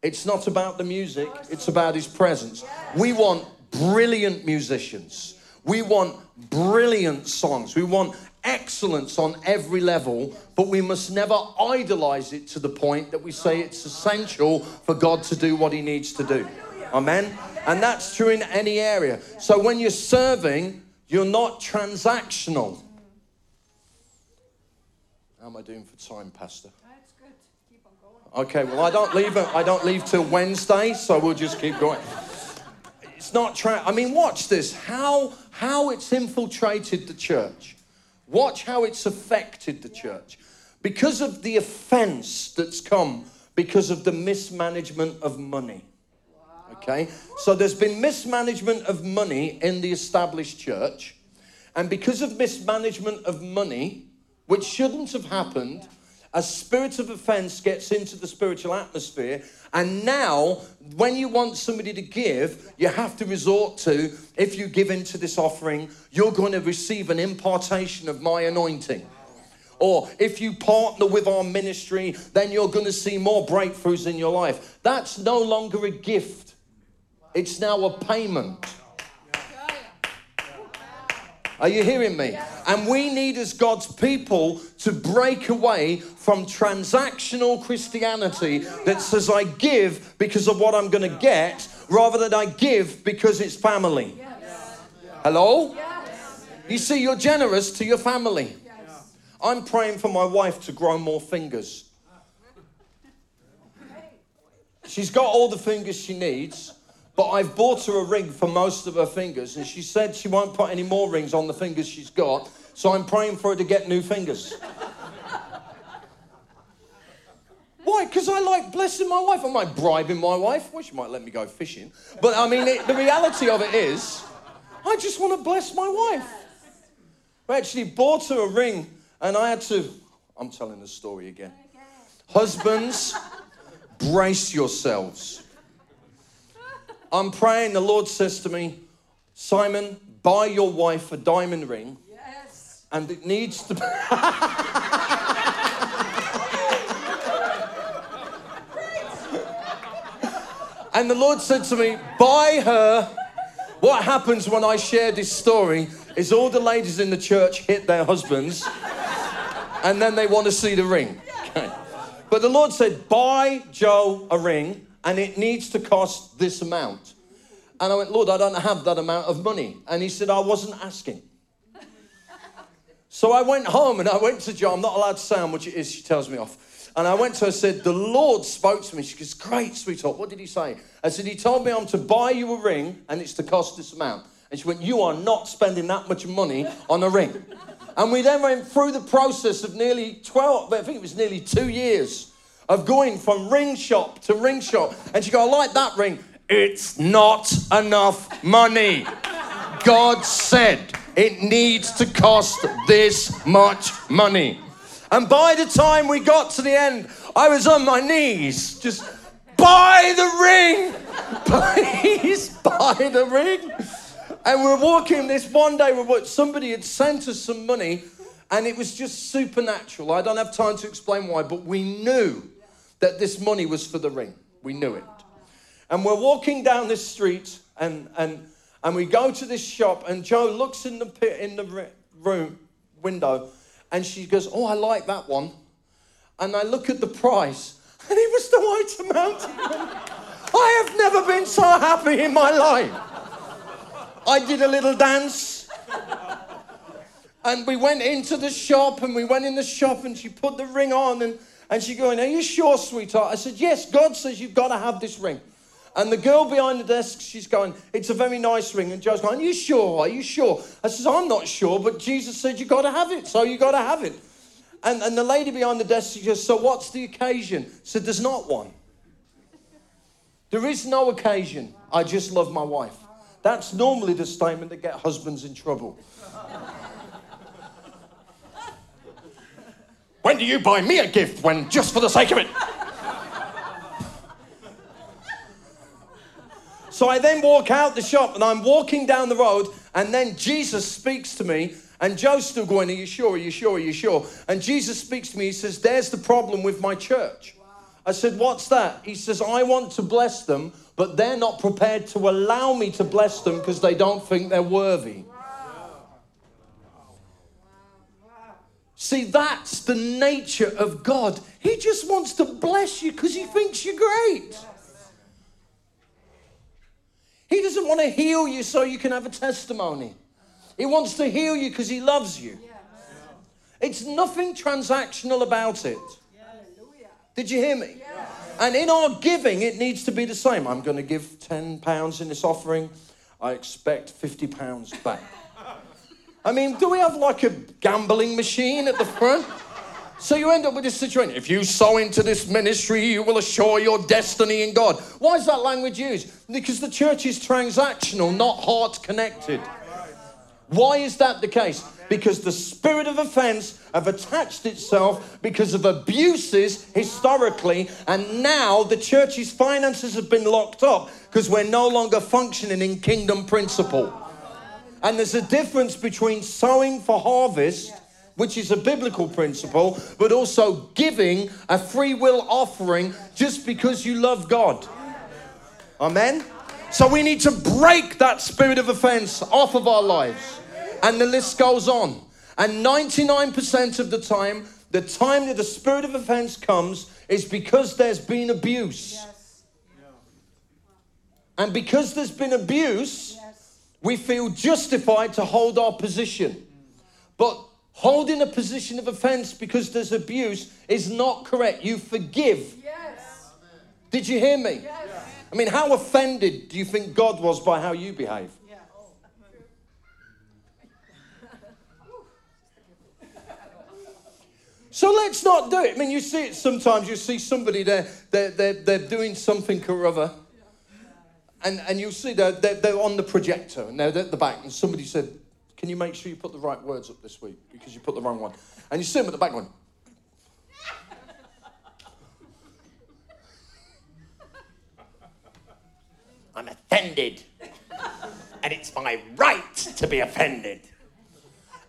it's not about the music, it's about his presence. We want brilliant musicians. We want brilliant songs. We want excellence on every level, but we must never idolize it to the point that we say it's essential for God to do what He needs to do. Amen? And that's true in any area. So when you're serving, you're not transactional. How am I doing for time, Pastor? That's good. Keep on going. Okay, well I don't leave. I don't leave till Wednesday, so we'll just keep going. It's not. Tra- I mean, watch this. How how it's infiltrated the church. Watch how it's affected the church. Because of the offense that's come because of the mismanagement of money. Okay? So there's been mismanagement of money in the established church. And because of mismanagement of money, which shouldn't have happened, a spirit of offense gets into the spiritual atmosphere. And now, when you want somebody to give, you have to resort to if you give into this offering, you're going to receive an impartation of my anointing. Or if you partner with our ministry, then you're going to see more breakthroughs in your life. That's no longer a gift, it's now a payment. Are you hearing me? And we need, as God's people, to break away from transactional Christianity that says, I give because of what I'm going to get, rather than I give because it's family. Hello? You see, you're generous to your family. I'm praying for my wife to grow more fingers. She's got all the fingers she needs. But I've bought her a ring for most of her fingers, and she said she won't put any more rings on the fingers she's got, so I'm praying for her to get new fingers. Why? Because I like blessing my wife. I'm like bribing my wife. Well, she might let me go fishing. But I mean, it, the reality of it is, I just want to bless my wife. I actually bought her a ring, and I had to. I'm telling the story again. Husbands, brace yourselves. I'm praying, the Lord says to me, Simon, buy your wife a diamond ring. Yes. And it needs to be. and the Lord said to me, buy her. What happens when I share this story is all the ladies in the church hit their husbands and then they want to see the ring. Okay. But the Lord said, buy Joe a ring and it needs to cost this amount. And I went, Lord, I don't have that amount of money. And he said, I wasn't asking. so I went home and I went to Joe. I'm not allowed to say how much it is. She tells me off. And I went to her said, The Lord spoke to me. She goes, Great, sweetheart. What did he say? I said, He told me I'm to buy you a ring and it's to cost this amount. And she went, You are not spending that much money on a ring. And we then went through the process of nearly 12, I think it was nearly two years of going from ring shop to ring shop. And she go, I like that ring. It's not enough money. God said it needs to cost this much money. And by the time we got to the end, I was on my knees, just buy the ring, please buy the ring. And we're walking this one day, somebody had sent us some money, and it was just supernatural. I don't have time to explain why, but we knew that this money was for the ring. We knew it. And we're walking down this street and, and, and we go to this shop and Joe looks in the in the room window and she goes, Oh, I like that one. And I look at the price and it was the right amount. I have never been so happy in my life. I did a little dance. And we went into the shop and we went in the shop and she put the ring on and and she going, Are you sure, sweetheart? I said, Yes, God says you've got to have this ring. And the girl behind the desk, she's going, It's a very nice ring. And Joe's going, Are you sure? Are you sure? I says, I'm not sure, but Jesus said you've got to have it, so you've got to have it. And, and the lady behind the desk, she goes, So what's the occasion? I said, There's not one. There is no occasion. I just love my wife. That's normally the statement that get husbands in trouble. When do you buy me a gift? When just for the sake of it? so I then walk out the shop and I'm walking down the road, and then Jesus speaks to me. And Joe's still going, Are you sure? Are you sure? Are you sure? And Jesus speaks to me. He says, There's the problem with my church. I said, What's that? He says, I want to bless them, but they're not prepared to allow me to bless them because they don't think they're worthy. See, that's the nature of God. He just wants to bless you because he thinks you're great. He doesn't want to heal you so you can have a testimony. He wants to heal you because he loves you. It's nothing transactional about it. Did you hear me? And in our giving, it needs to be the same. I'm going to give £10 in this offering. I expect £50 back. I mean, do we have like a gambling machine at the front? So you end up with this situation. If you sow into this ministry, you will assure your destiny in God. Why is that language used? Because the church is transactional, not heart connected. Why is that the case? Because the spirit of offense have attached itself because of abuses historically, and now the church's finances have been locked up because we're no longer functioning in kingdom principle. And there's a difference between sowing for harvest which is a biblical principle, but also giving a free will offering just because you love God. Amen? So we need to break that spirit of offense off of our lives. And the list goes on. And 99% of the time, the time that the spirit of offense comes is because there's been abuse. And because there's been abuse, we feel justified to hold our position. But holding a position of offense because there's abuse is not correct. You forgive. Yes. Did you hear me? Yes. I mean, how offended do you think God was by how you behave? So let's not do it. I mean, you see it sometimes. You see somebody there, they're, they're, they're doing something or other, and, and you see they're, they're, they're on the projector and they're at the back, and somebody said, can you make sure you put the right words up this week? Because you put the wrong one. And you see them at the back one. I'm offended. and it's my right to be offended.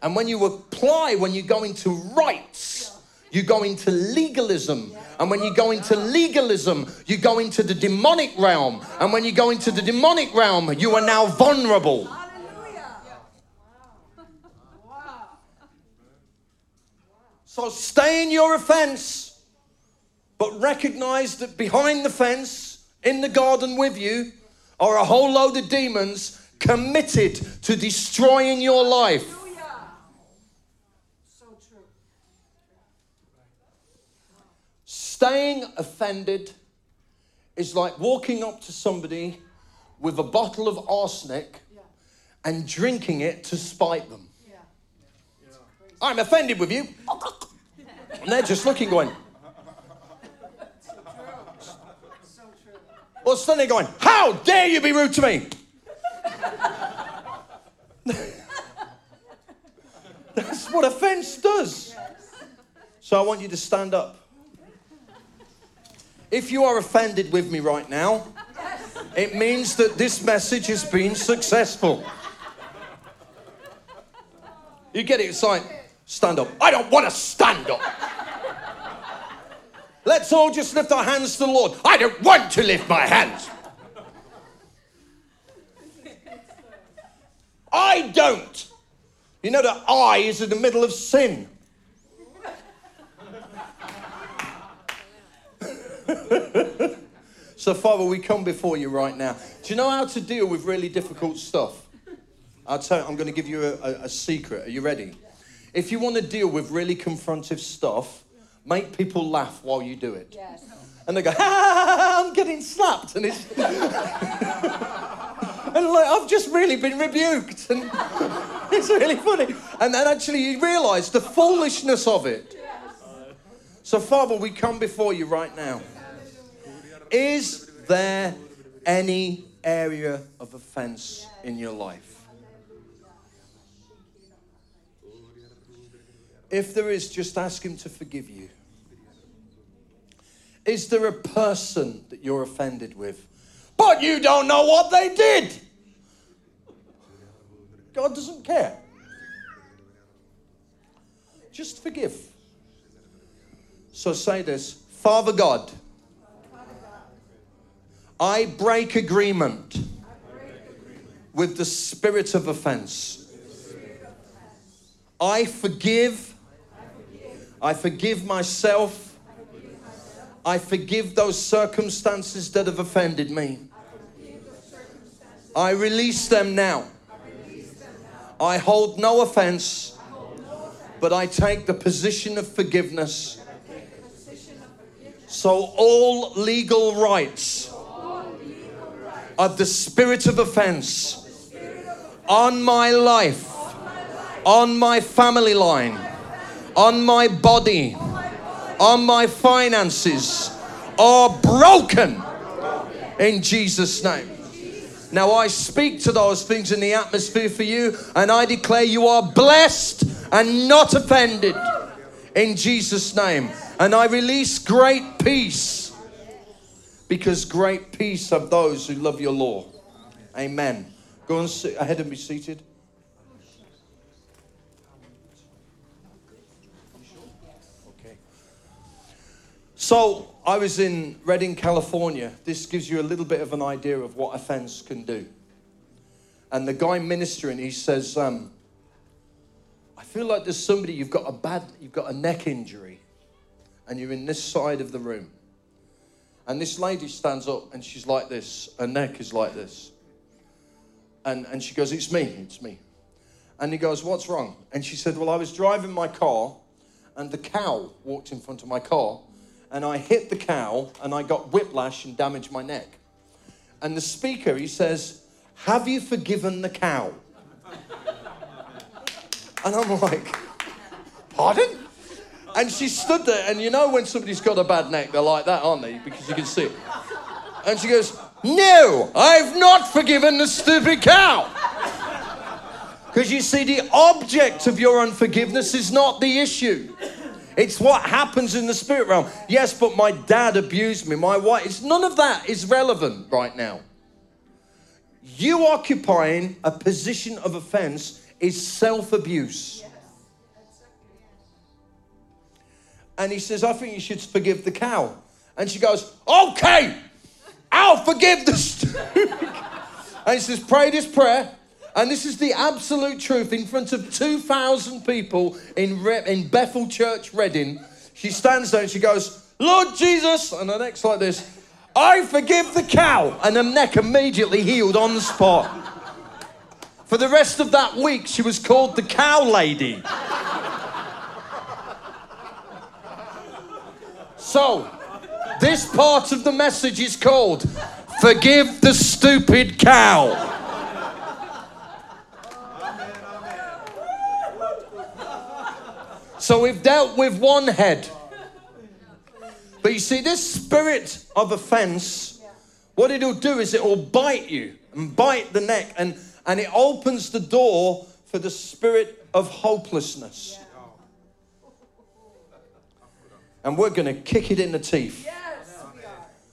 And when you apply, when you go into rights, you go into legalism. And when you go into legalism, you go into the demonic realm. And when you go into the demonic realm, you are now vulnerable. So stay in your offense, but recognize that behind the fence, in the garden with you, are a whole load of demons committed to destroying your life. So true. Staying offended is like walking up to somebody with a bottle of arsenic yeah. and drinking it to spite them. I'm offended with you. And they're just looking, going, Or suddenly going, How dare you be rude to me? That's what offense does. So I want you to stand up. If you are offended with me right now, it means that this message has been successful. You get it? It's like, stand up. I don't want to stand up. Let's all just lift our hands to the Lord. I don't want to lift my hands. I don't. You know that I is in the middle of sin. so, Father, we come before you right now. Do you know how to deal with really difficult stuff? I'll tell you, I'm going to give you a, a, a secret. Are you ready? If you want to deal with really confrontive stuff, make people laugh while you do it. Yes. And they go, ha, I'm getting slapped. And it's. and like, I've just really been rebuked. And it's really funny. And then actually you realize the foolishness of it. So, Father, we come before you right now. Is there any area of offense in your life? If there is, just ask Him to forgive you. Is there a person that you're offended with? But you don't know what they did. God doesn't care. Just forgive. So say this Father God, I break agreement with the spirit of offense. I forgive I forgive myself. I forgive those circumstances that have offended me. I release them now. I hold no offense, but I take the position of forgiveness. So all legal rights of the spirit of offense on my life, on my family line on my body, on my finances are broken in Jesus' name. Now I speak to those things in the atmosphere for you, and I declare you are blessed and not offended in Jesus' name. And I release great peace because great peace have those who love your law. Amen. Go and sit ahead and be seated. So I was in Redding, California. This gives you a little bit of an idea of what offense can do. And the guy ministering, he says, um, I feel like there's somebody, you've got a bad, you've got a neck injury, and you're in this side of the room. And this lady stands up and she's like this, her neck is like this. And, and she goes, It's me, it's me. And he goes, What's wrong? And she said, Well, I was driving my car and the cow walked in front of my car and I hit the cow and I got whiplash and damaged my neck. And the speaker, he says, Have you forgiven the cow? And I'm like, Pardon? And she stood there, and you know when somebody's got a bad neck, they're like that, aren't they? Because you can see it. And she goes, No, I've not forgiven the stupid cow. Because you see, the object of your unforgiveness is not the issue. It's what happens in the spirit realm. Yes, but my dad abused me. My wife. It's none of that is relevant right now. You occupying a position of offense is self abuse. And he says, I think you should forgive the cow. And she goes, Okay, I'll forgive the stupid. and he says, Pray this prayer. And this is the absolute truth in front of 2,000 people in, Re- in Bethel Church, Redding. She stands there and she goes, Lord Jesus. And her neck's like this. I forgive the cow. And her neck immediately healed on the spot. For the rest of that week, she was called the cow lady. So, this part of the message is called Forgive the Stupid Cow. So we've dealt with one head. But you see, this spirit of offense, what it'll do is it will bite you and bite the neck, and, and it opens the door for the spirit of hopelessness. And we're going to kick it in the teeth.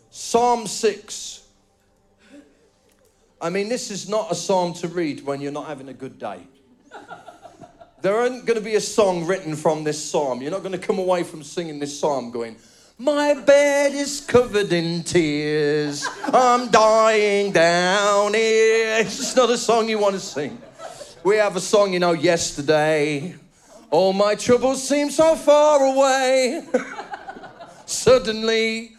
Psalm 6. I mean, this is not a psalm to read when you're not having a good day. There isn't going to be a song written from this psalm. You're not going to come away from singing this psalm going, My bed is covered in tears. I'm dying down here. It's just not a song you want to sing. We have a song, you know, yesterday. All my troubles seem so far away. Suddenly,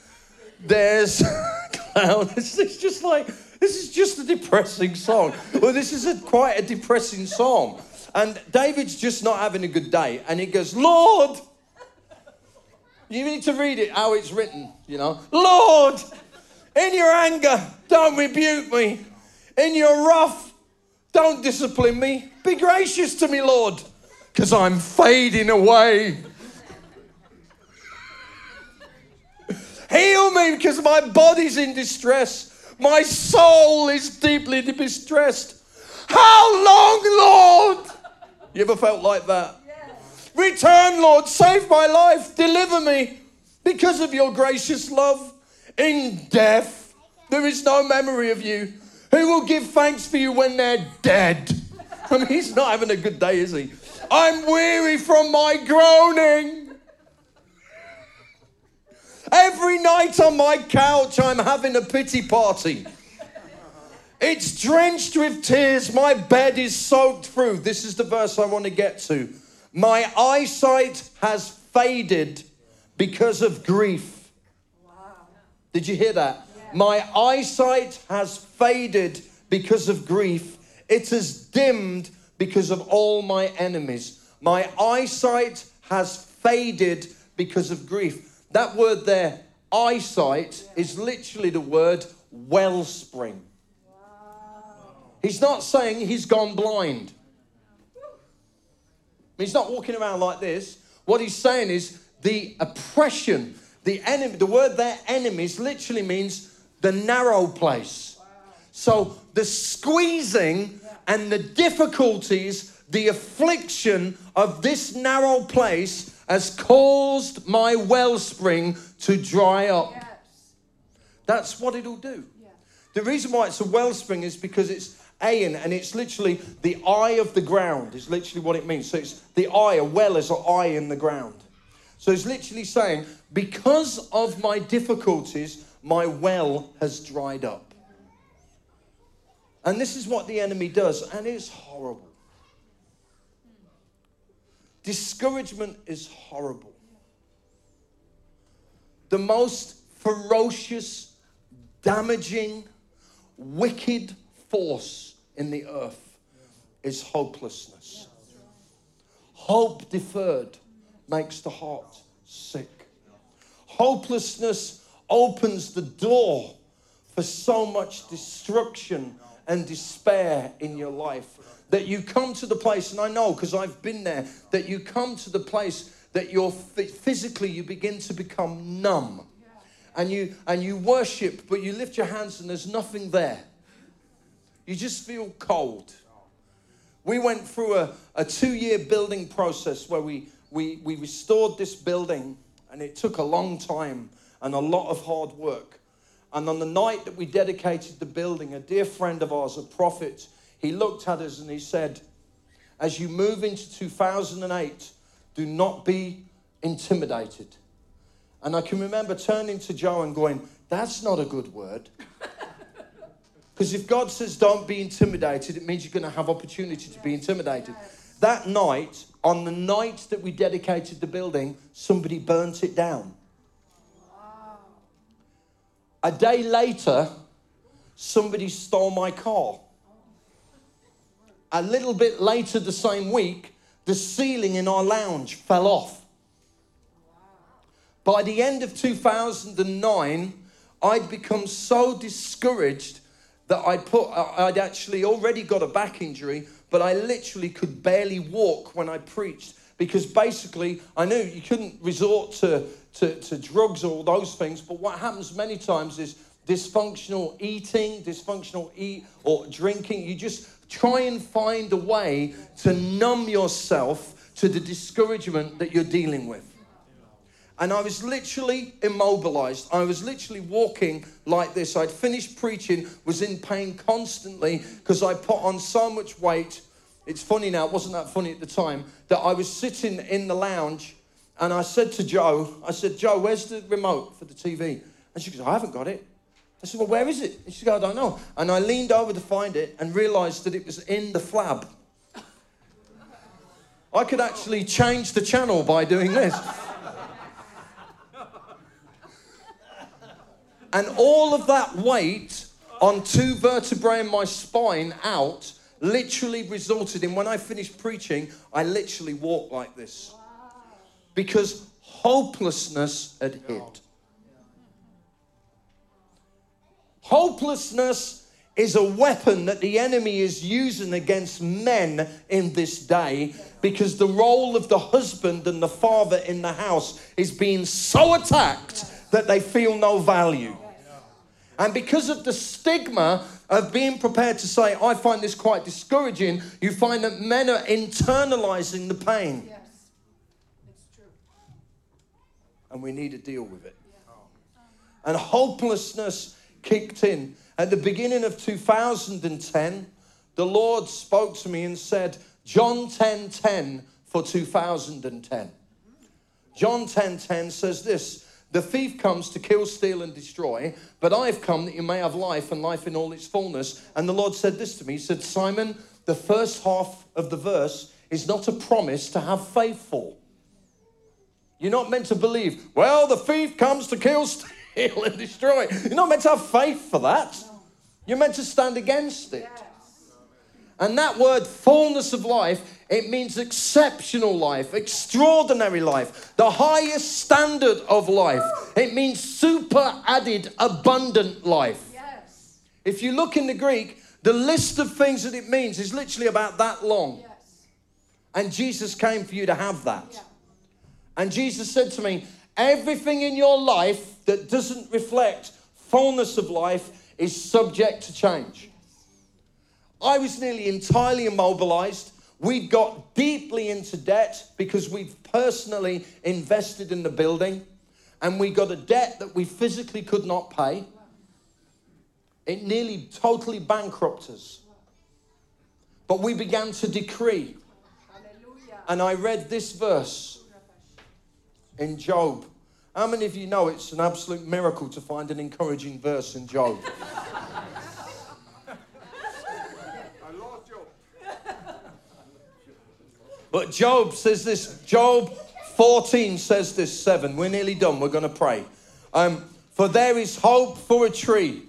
there's a cloud. It's, it's just like, this is just a depressing song. Well, this is a, quite a depressing song. And David's just not having a good day. And he goes, Lord, you need to read it how it's written, you know. Lord, in your anger, don't rebuke me. In your wrath, don't discipline me. Be gracious to me, Lord, because I'm fading away. Heal me because my body's in distress. My soul is deeply distressed. How long, Lord? You ever felt like that? Return, Lord, save my life, deliver me because of your gracious love. In death, there is no memory of you. Who will give thanks for you when they're dead? I mean, he's not having a good day, is he? I'm weary from my groaning. Every night on my couch, I'm having a pity party. It's drenched with tears. My bed is soaked through. This is the verse I want to get to. My eyesight has faded because of grief. Wow. Did you hear that? Yeah. My eyesight has faded because of grief. It has dimmed because of all my enemies. My eyesight has faded because of grief. That word there, eyesight, is literally the word wellspring. He's not saying he's gone blind. He's not walking around like this. What he's saying is the oppression, the enemy, the word there, enemies, literally means the narrow place. So the squeezing and the difficulties, the affliction of this narrow place has caused my wellspring to dry up.
Yes.
That's what it'll do.
Yeah.
The reason why it's a wellspring is because it's Ain, and it's literally the eye of the ground, is literally what it means. So it's the eye, a well is an eye in the ground. So it's literally saying, because of my difficulties, my well has dried up. And this is what the enemy does, and it's horrible. Discouragement is horrible. The most ferocious, damaging, wicked force in the earth is hopelessness. Hope deferred makes the heart sick. Hopelessness opens the door for so much destruction and despair in your life that you come to the place, and I know because I've been there, that you come to the place that you're physically you begin to become numb. And you and you worship, but you lift your hands and there's nothing there. You just feel cold. We went through a, a two year building process where we, we, we restored this building, and it took a long time and a lot of hard work. And on the night that we dedicated the building, a dear friend of ours, a prophet, he looked at us and he said, As you move into 2008, do not be intimidated. And I can remember turning to Joe and going, That's not a good word. Because if God says don't be intimidated, it means you're going to have opportunity to be intimidated. That night, on the night that we dedicated the building, somebody burnt it down. A day later, somebody stole my car. A little bit later the same week, the ceiling in our lounge fell off. By the end of 2009, I'd become so discouraged that I put, I'd actually already got a back injury, but I literally could barely walk when I preached because basically I knew you couldn't resort to, to, to drugs or those things. But what happens many times is dysfunctional eating, dysfunctional eat or drinking. You just try and find a way to numb yourself to the discouragement that you're dealing with and I was literally immobilized. I was literally walking like this. I'd finished preaching, was in pain constantly because I put on so much weight. It's funny now, it wasn't that funny at the time, that I was sitting in the lounge and I said to Joe, I said, Joe, where's the remote for the TV? And she goes, I haven't got it. I said, Well, where is it? And she goes, I don't know. And I leaned over to find it and realized that it was in the flab. I could actually change the channel by doing this. And all of that weight on two vertebrae in my spine out literally resulted in when I finished preaching, I literally walked like this. Because hopelessness had hit. Hopelessness is a weapon that the enemy is using against men in this day because the role of the husband and the father in the house is being so attacked that they feel no value. And because of the stigma of being prepared to say, I find this quite discouraging, you find that men are internalizing the pain.
Yes, it's true.
And we need to deal with it. And hopelessness kicked in. At the beginning of 2010, the Lord spoke to me and said, John 10 10 for 2010. John 10 10 says this the thief comes to kill, steal, and destroy, but I've come that you may have life and life in all its fullness. And the Lord said this to me He said, Simon, the first half of the verse is not a promise to have faith for. You're not meant to believe, well, the thief comes to kill, steal, and destroy. You're not meant to have faith for that. You're meant to stand against it. And that word, fullness of life, it means exceptional life, extraordinary life, the highest standard of life. It means super added, abundant life.
Yes.
If you look in the Greek, the list of things that it means is literally about that long.
Yes.
And Jesus came for you to have that.
Yeah.
And Jesus said to me, Everything in your life that doesn't reflect fullness of life is subject to change. I was nearly entirely immobilized. We'd got deeply into debt because we've personally invested in the building and we got a debt that we physically could not pay. It nearly totally bankrupted us. But we began to decree. And I read this verse in Job. How many of you know it's an absolute miracle to find an encouraging verse in Job? But Job says this, Job 14 says this, 7. We're nearly done. We're going to pray. Um, for there is hope for a tree.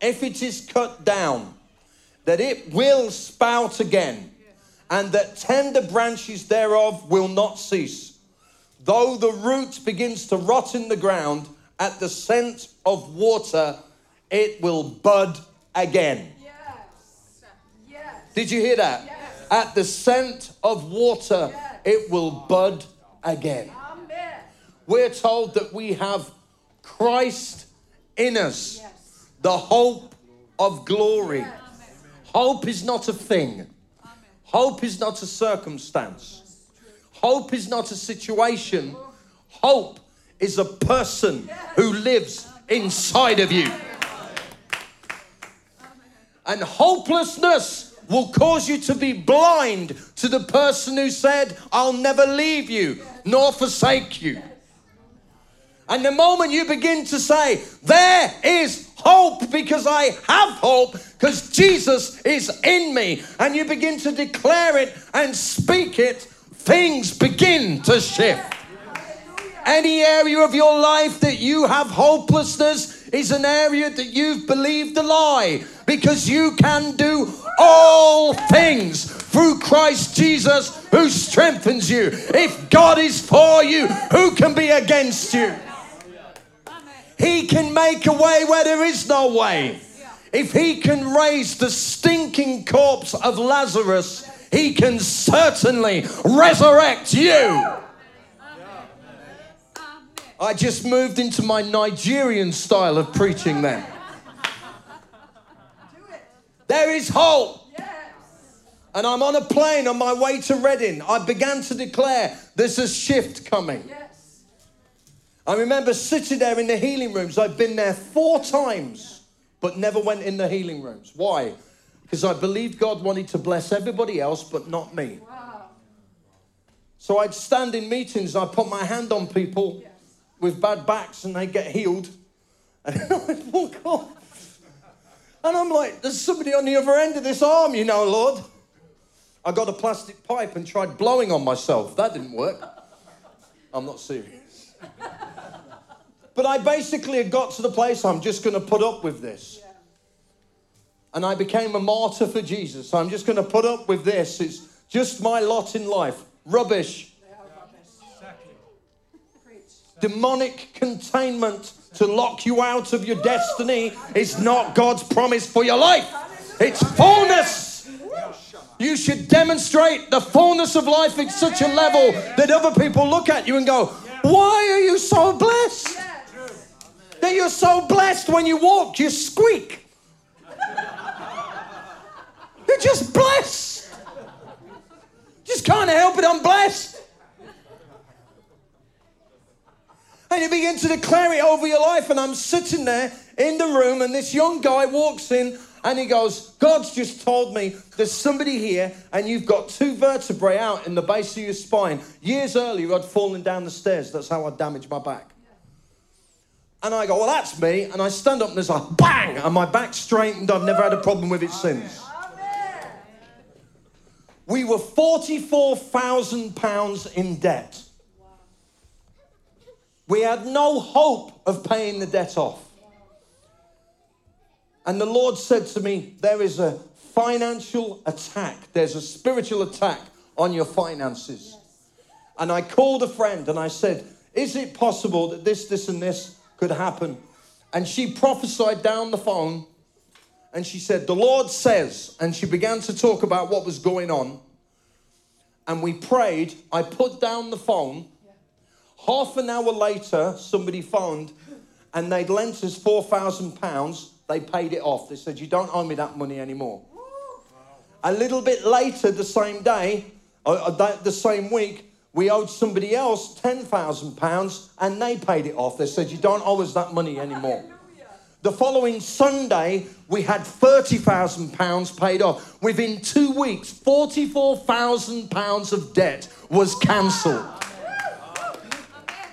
If it is cut down, that it will spout again, and that tender branches thereof will not cease. Though the root begins to rot in the ground, at the scent of water, it will bud again.
Yes. Yes.
Did you hear that?
Yes.
At the scent of water, it will bud again. We're told that we have Christ in us, the hope of glory. Hope is not a thing, hope is not a circumstance, hope is not a situation. Hope is a person who lives inside of you. And hopelessness will cause you to be blind to the person who said, I'll never leave you nor forsake you. And the moment you begin to say, There is hope because I have hope because Jesus is in me, and you begin to declare it and speak it, things begin to shift. Any area of your life that you have hopelessness is an area that you've believed the lie because you can do all things through Christ Jesus who strengthens you. If God is for you, who can be against you? He can make a way where there is no way. If he can raise the stinking corpse of Lazarus, he can certainly resurrect you. I just moved into my Nigerian style of preaching then. There is hope. And I'm on a plane on my way to Redding. I began to declare there's a shift coming. I remember sitting there in the healing rooms. I've been there four times, but never went in the healing rooms. Why? Because I believed God wanted to bless everybody else, but not me.
Wow.
So I'd stand in meetings, I'd put my hand on people with bad backs, and they'd get healed. And I'd walk off. And I'm like, there's somebody on the other end of this arm, you know, Lord. I got a plastic pipe and tried blowing on myself. That didn't work. I'm not serious. But I basically had got to the place I'm just going to put up with this. And I became a martyr for Jesus. I'm just going to put up with this. It's just my lot in life.
They rubbish.
Demonic containment to lock you out of your destiny is not God's promise for your life. It's fullness. You should demonstrate the fullness of life at such a level that other people look at you and go, Why are you so blessed? That you're so blessed when you walk, you squeak. You're just blessed. Just can't help it, I'm blessed. And you begin to declare it over your life. And I'm sitting there in the room, and this young guy walks in and he goes, God's just told me there's somebody here, and you've got two vertebrae out in the base of your spine. Years earlier, I'd fallen down the stairs. That's how I damaged my back. And I go, Well, that's me. And I stand up and there's a bang, and my back straightened. I've never had a problem with it since.
Amen.
We were £44,000 in debt. We had no hope of paying the debt off. And the Lord said to me, There is a financial attack, there's a spiritual attack on your finances. And I called a friend and I said, Is it possible that this, this, and this could happen? And she prophesied down the phone and she said, The Lord says, and she began to talk about what was going on. And we prayed. I put down the phone Half an hour later, somebody phoned and they'd lent us £4,000. They paid it off. They said, You don't owe me that money anymore. A little bit later, the same day, uh, uh, the same week, we owed somebody else £10,000 and they paid it off. They said, You don't owe us that money anymore. The following Sunday, we had £30,000 paid off. Within two weeks, £44,000 of debt was cancelled.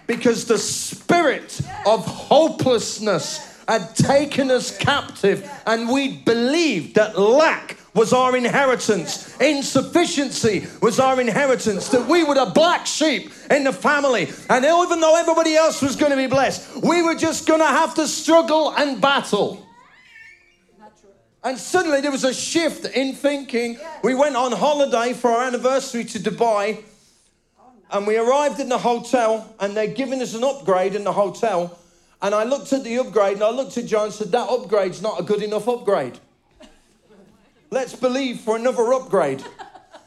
Because the spirit of hopelessness had taken us captive, and we believed that lack was our inheritance, insufficiency was our inheritance, that we were the black sheep in the family. And even though everybody else was going to be blessed, we were just going to have to struggle and battle. And suddenly there was a shift in thinking. We went on holiday for our anniversary to Dubai. And we arrived in the hotel, and they're giving us an upgrade in the hotel. And I looked at the upgrade, and I looked at John and said, That upgrade's not a good enough upgrade. Let's believe for another upgrade.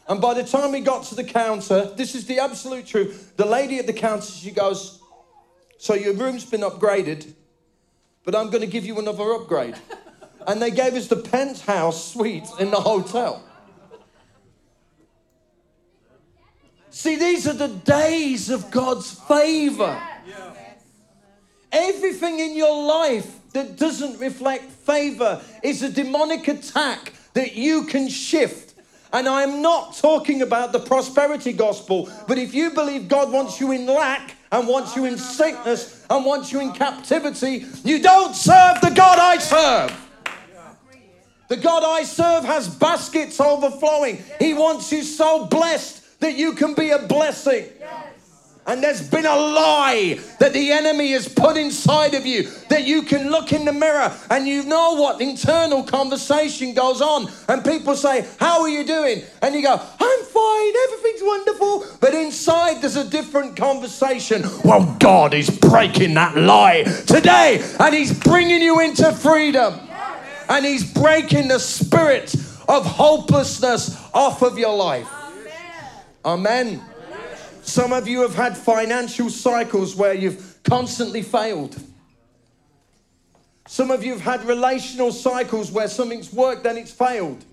And by the time we got to the counter, this is the absolute truth. The lady at the counter, she goes, So your room's been upgraded, but I'm going to give you another upgrade. And they gave us the penthouse suite in the hotel. See, these are the days of God's favor. Everything in your life that doesn't reflect favor is a demonic attack that you can shift. And I'm not talking about the prosperity gospel, but if you believe God wants you in lack and wants you in sickness and wants you in captivity, you don't serve the God I serve. The God I serve has baskets overflowing. He wants you so blessed that you can be a blessing. And there's been a lie that the enemy has put inside of you that you can look in the mirror and you know what internal conversation goes on. And people say, How are you doing? And you go, I'm fine, everything's wonderful. But inside there's a different conversation. Well, God is breaking that lie today and He's bringing you into freedom. And He's breaking the spirit of hopelessness off of your life. Amen. Some of you have had financial cycles where you've constantly failed. Some of you have had relational cycles where something's worked and it's failed.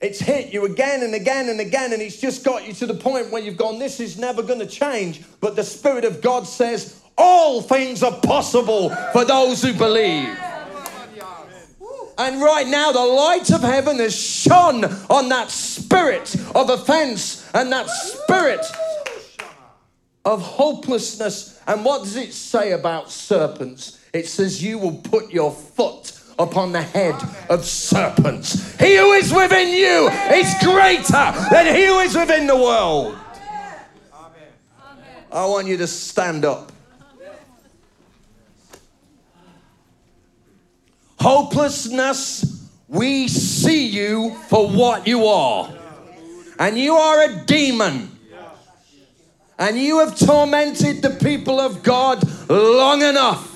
It's hit you again and again and again, and it's just got you to the point where you've gone, This is never going to change. But the Spirit of God says, All things are possible for those who believe. And right now, the light of heaven has shone on that spirit of offense and that spirit of hopelessness. And what does it say about serpents? It says, You will put your foot upon the head of serpents. He who is within you is greater than he who is within the world. I want you to stand up. Hopelessness, we see you for what you are. And you are a demon. And you have tormented the people of God long enough.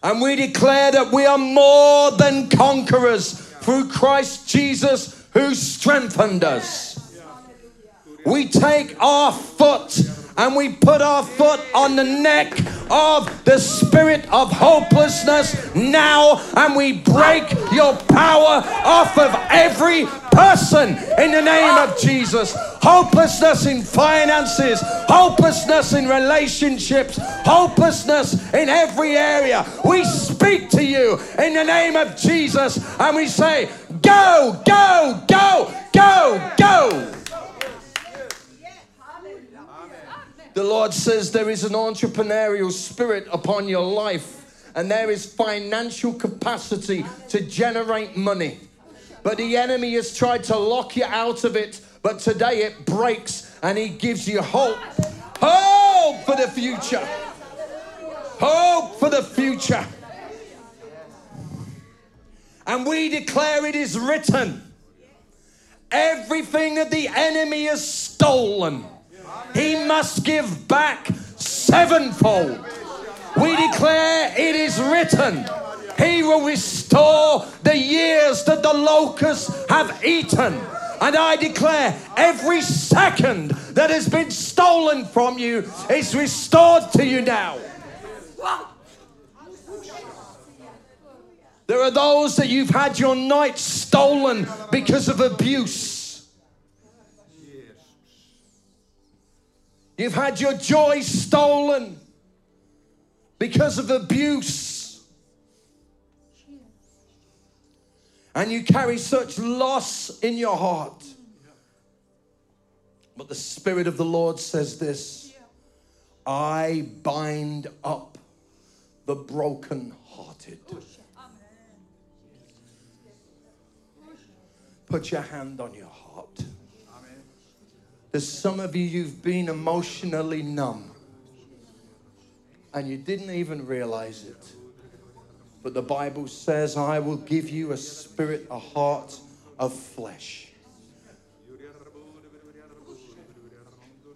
And we declare that we are more than conquerors through Christ Jesus who strengthened us. We take our foot and we put our foot on the neck of the spirit of hopelessness now and we break your power off of every person in the name of Jesus. Hopelessness in finances, hopelessness in relationships, hopelessness in every area. We speak to you in the name of Jesus and we say, Go, go, go, go, go. The Lord says there is an entrepreneurial spirit upon your life, and there is financial capacity to generate money. But the enemy has tried to lock you out of it, but today it breaks and he gives you hope. Hope for the future. Hope for the future. And we declare it is written everything that the enemy has stolen he must give back sevenfold. We declare it is written, He will restore the years that the locusts have eaten. And I declare every second that has been stolen from you is restored to you now. There are those that you've had your night stolen because of abuse. You've had your joy stolen because of abuse. And you carry such loss in your heart. But the Spirit of the Lord says this I bind up the broken-hearted. Put your hand on your heart. There's some of you, you've been emotionally numb and you didn't even realize it. But the Bible says, I will give you a spirit, a heart of flesh.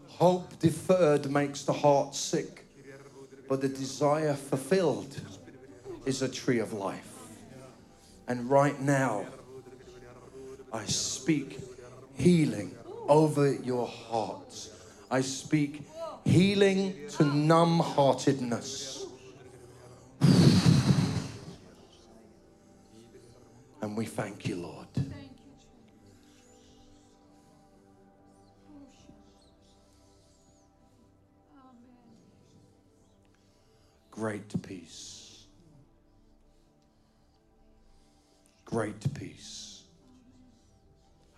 Hope deferred makes the heart sick, but the desire fulfilled is a tree of life. And right now, I speak healing over your hearts. I speak healing to numb heartedness. And we thank you, Lord. Great peace. Great peace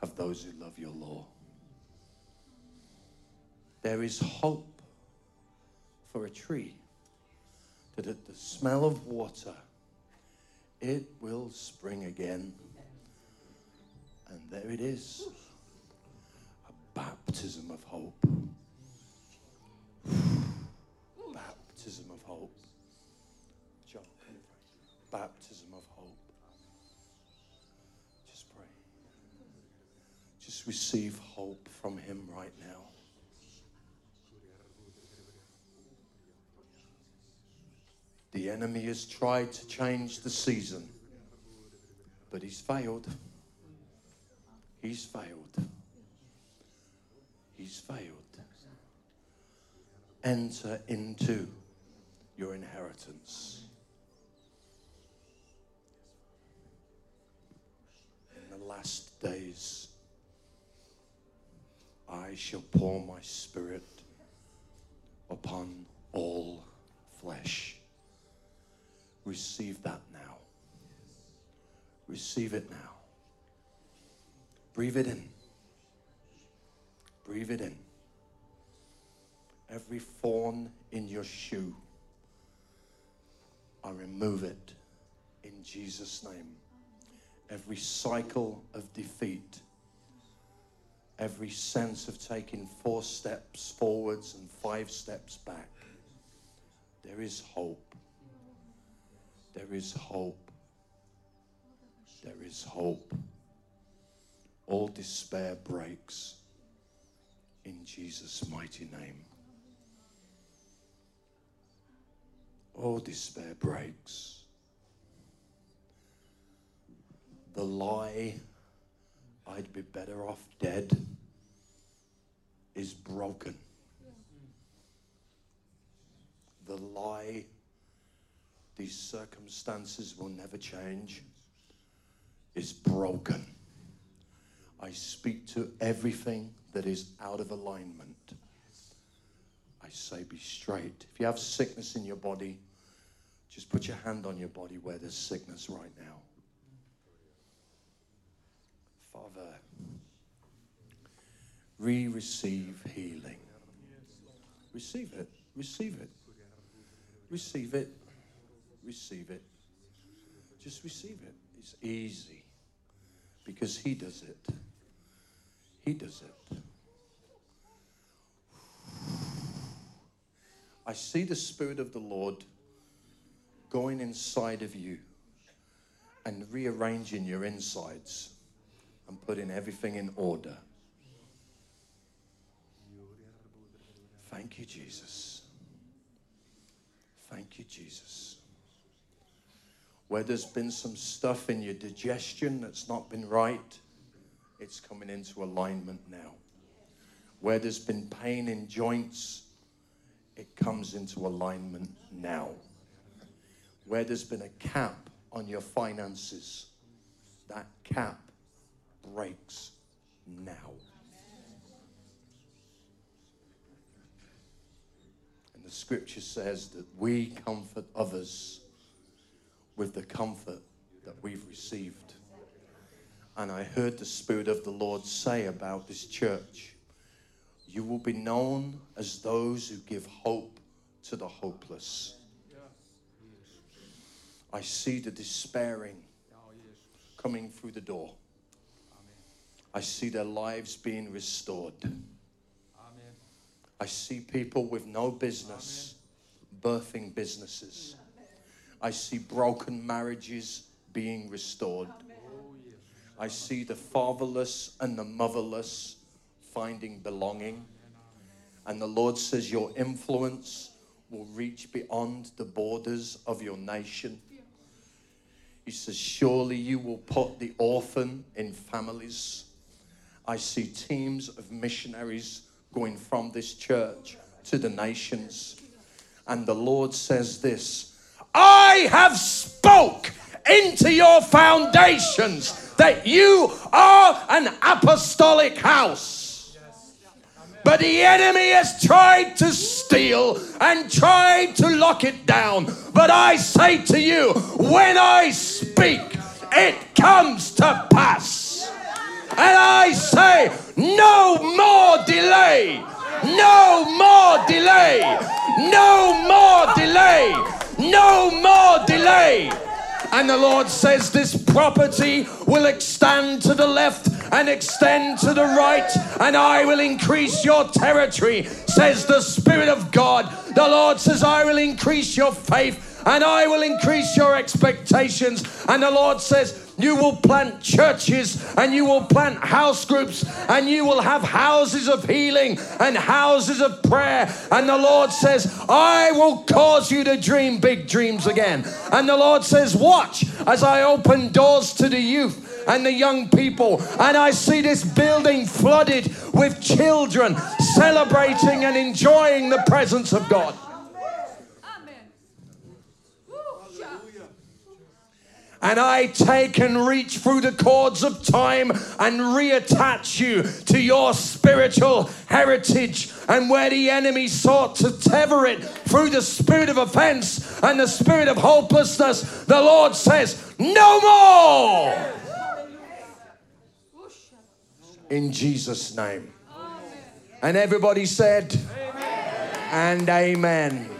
have those who love your law. There is hope for a tree that at the smell of water it will spring again. And there it is a baptism of hope. baptism of hope. John, baptism of hope. Just pray. Just receive hope from Him right now. The enemy has tried to change the season, but he's failed. He's failed. He's failed. Enter into your inheritance. In the last days, I shall pour my spirit upon all flesh. Receive that now. Receive it now. Breathe it in. Breathe it in. Every thorn in your shoe, I remove it in Jesus' name. Every cycle of defeat, every sense of taking four steps forwards and five steps back, there is hope. There is hope. There is hope. All despair breaks in Jesus' mighty name. All despair breaks. The lie, I'd be better off dead, is broken. The lie, these circumstances will never change, is broken. I speak to everything that is out of alignment. I say, be straight. If you have sickness in your body, just put your hand on your body where there's sickness right now. Father, we receive healing. Receive it. Receive it. Receive it. Receive it. Just receive it. It's easy because He does it. He does it. I see the Spirit of the Lord going inside of you and rearranging your insides and putting everything in order. Thank you, Jesus. Thank you, Jesus. Where there's been some stuff in your digestion that's not been right, it's coming into alignment now. Where there's been pain in joints, it comes into alignment now. Where there's been a cap on your finances, that cap breaks now. And the scripture says that we comfort others with the comfort that we've received. And I heard the Spirit of the Lord say about this church you will be known as those who give hope to the hopeless. I see the despairing coming through the door. I see their lives being restored. I see people with no business birthing businesses. I see broken marriages being restored. I see the fatherless and the motherless finding belonging. And the Lord says, Your influence will reach beyond the borders of your nation. He says, Surely you will put the orphan in families. I see teams of missionaries going from this church to the nations. And the Lord says this I have spoke into your foundations that you are an apostolic house. But the enemy has tried to steal and tried to lock it down. But I say to you, when I speak, it comes to pass. And I say, no more delay. No more delay. No more delay. No more delay. And the Lord says, This property will extend to the left and extend to the right, and I will increase your territory, says the Spirit of God. The Lord says, I will increase your faith and I will increase your expectations. And the Lord says, you will plant churches and you will plant house groups and you will have houses of healing and houses of prayer. And the Lord says, I will cause you to dream big dreams again. And the Lord says, Watch as I open doors to the youth and the young people. And I see this building flooded with children celebrating and enjoying the presence of God. And I take and reach through the cords of time and reattach you to your spiritual heritage. And where the enemy sought to tether it through the spirit of offense and the spirit of hopelessness, the Lord says, No more! In Jesus' name. And everybody said, amen. and amen.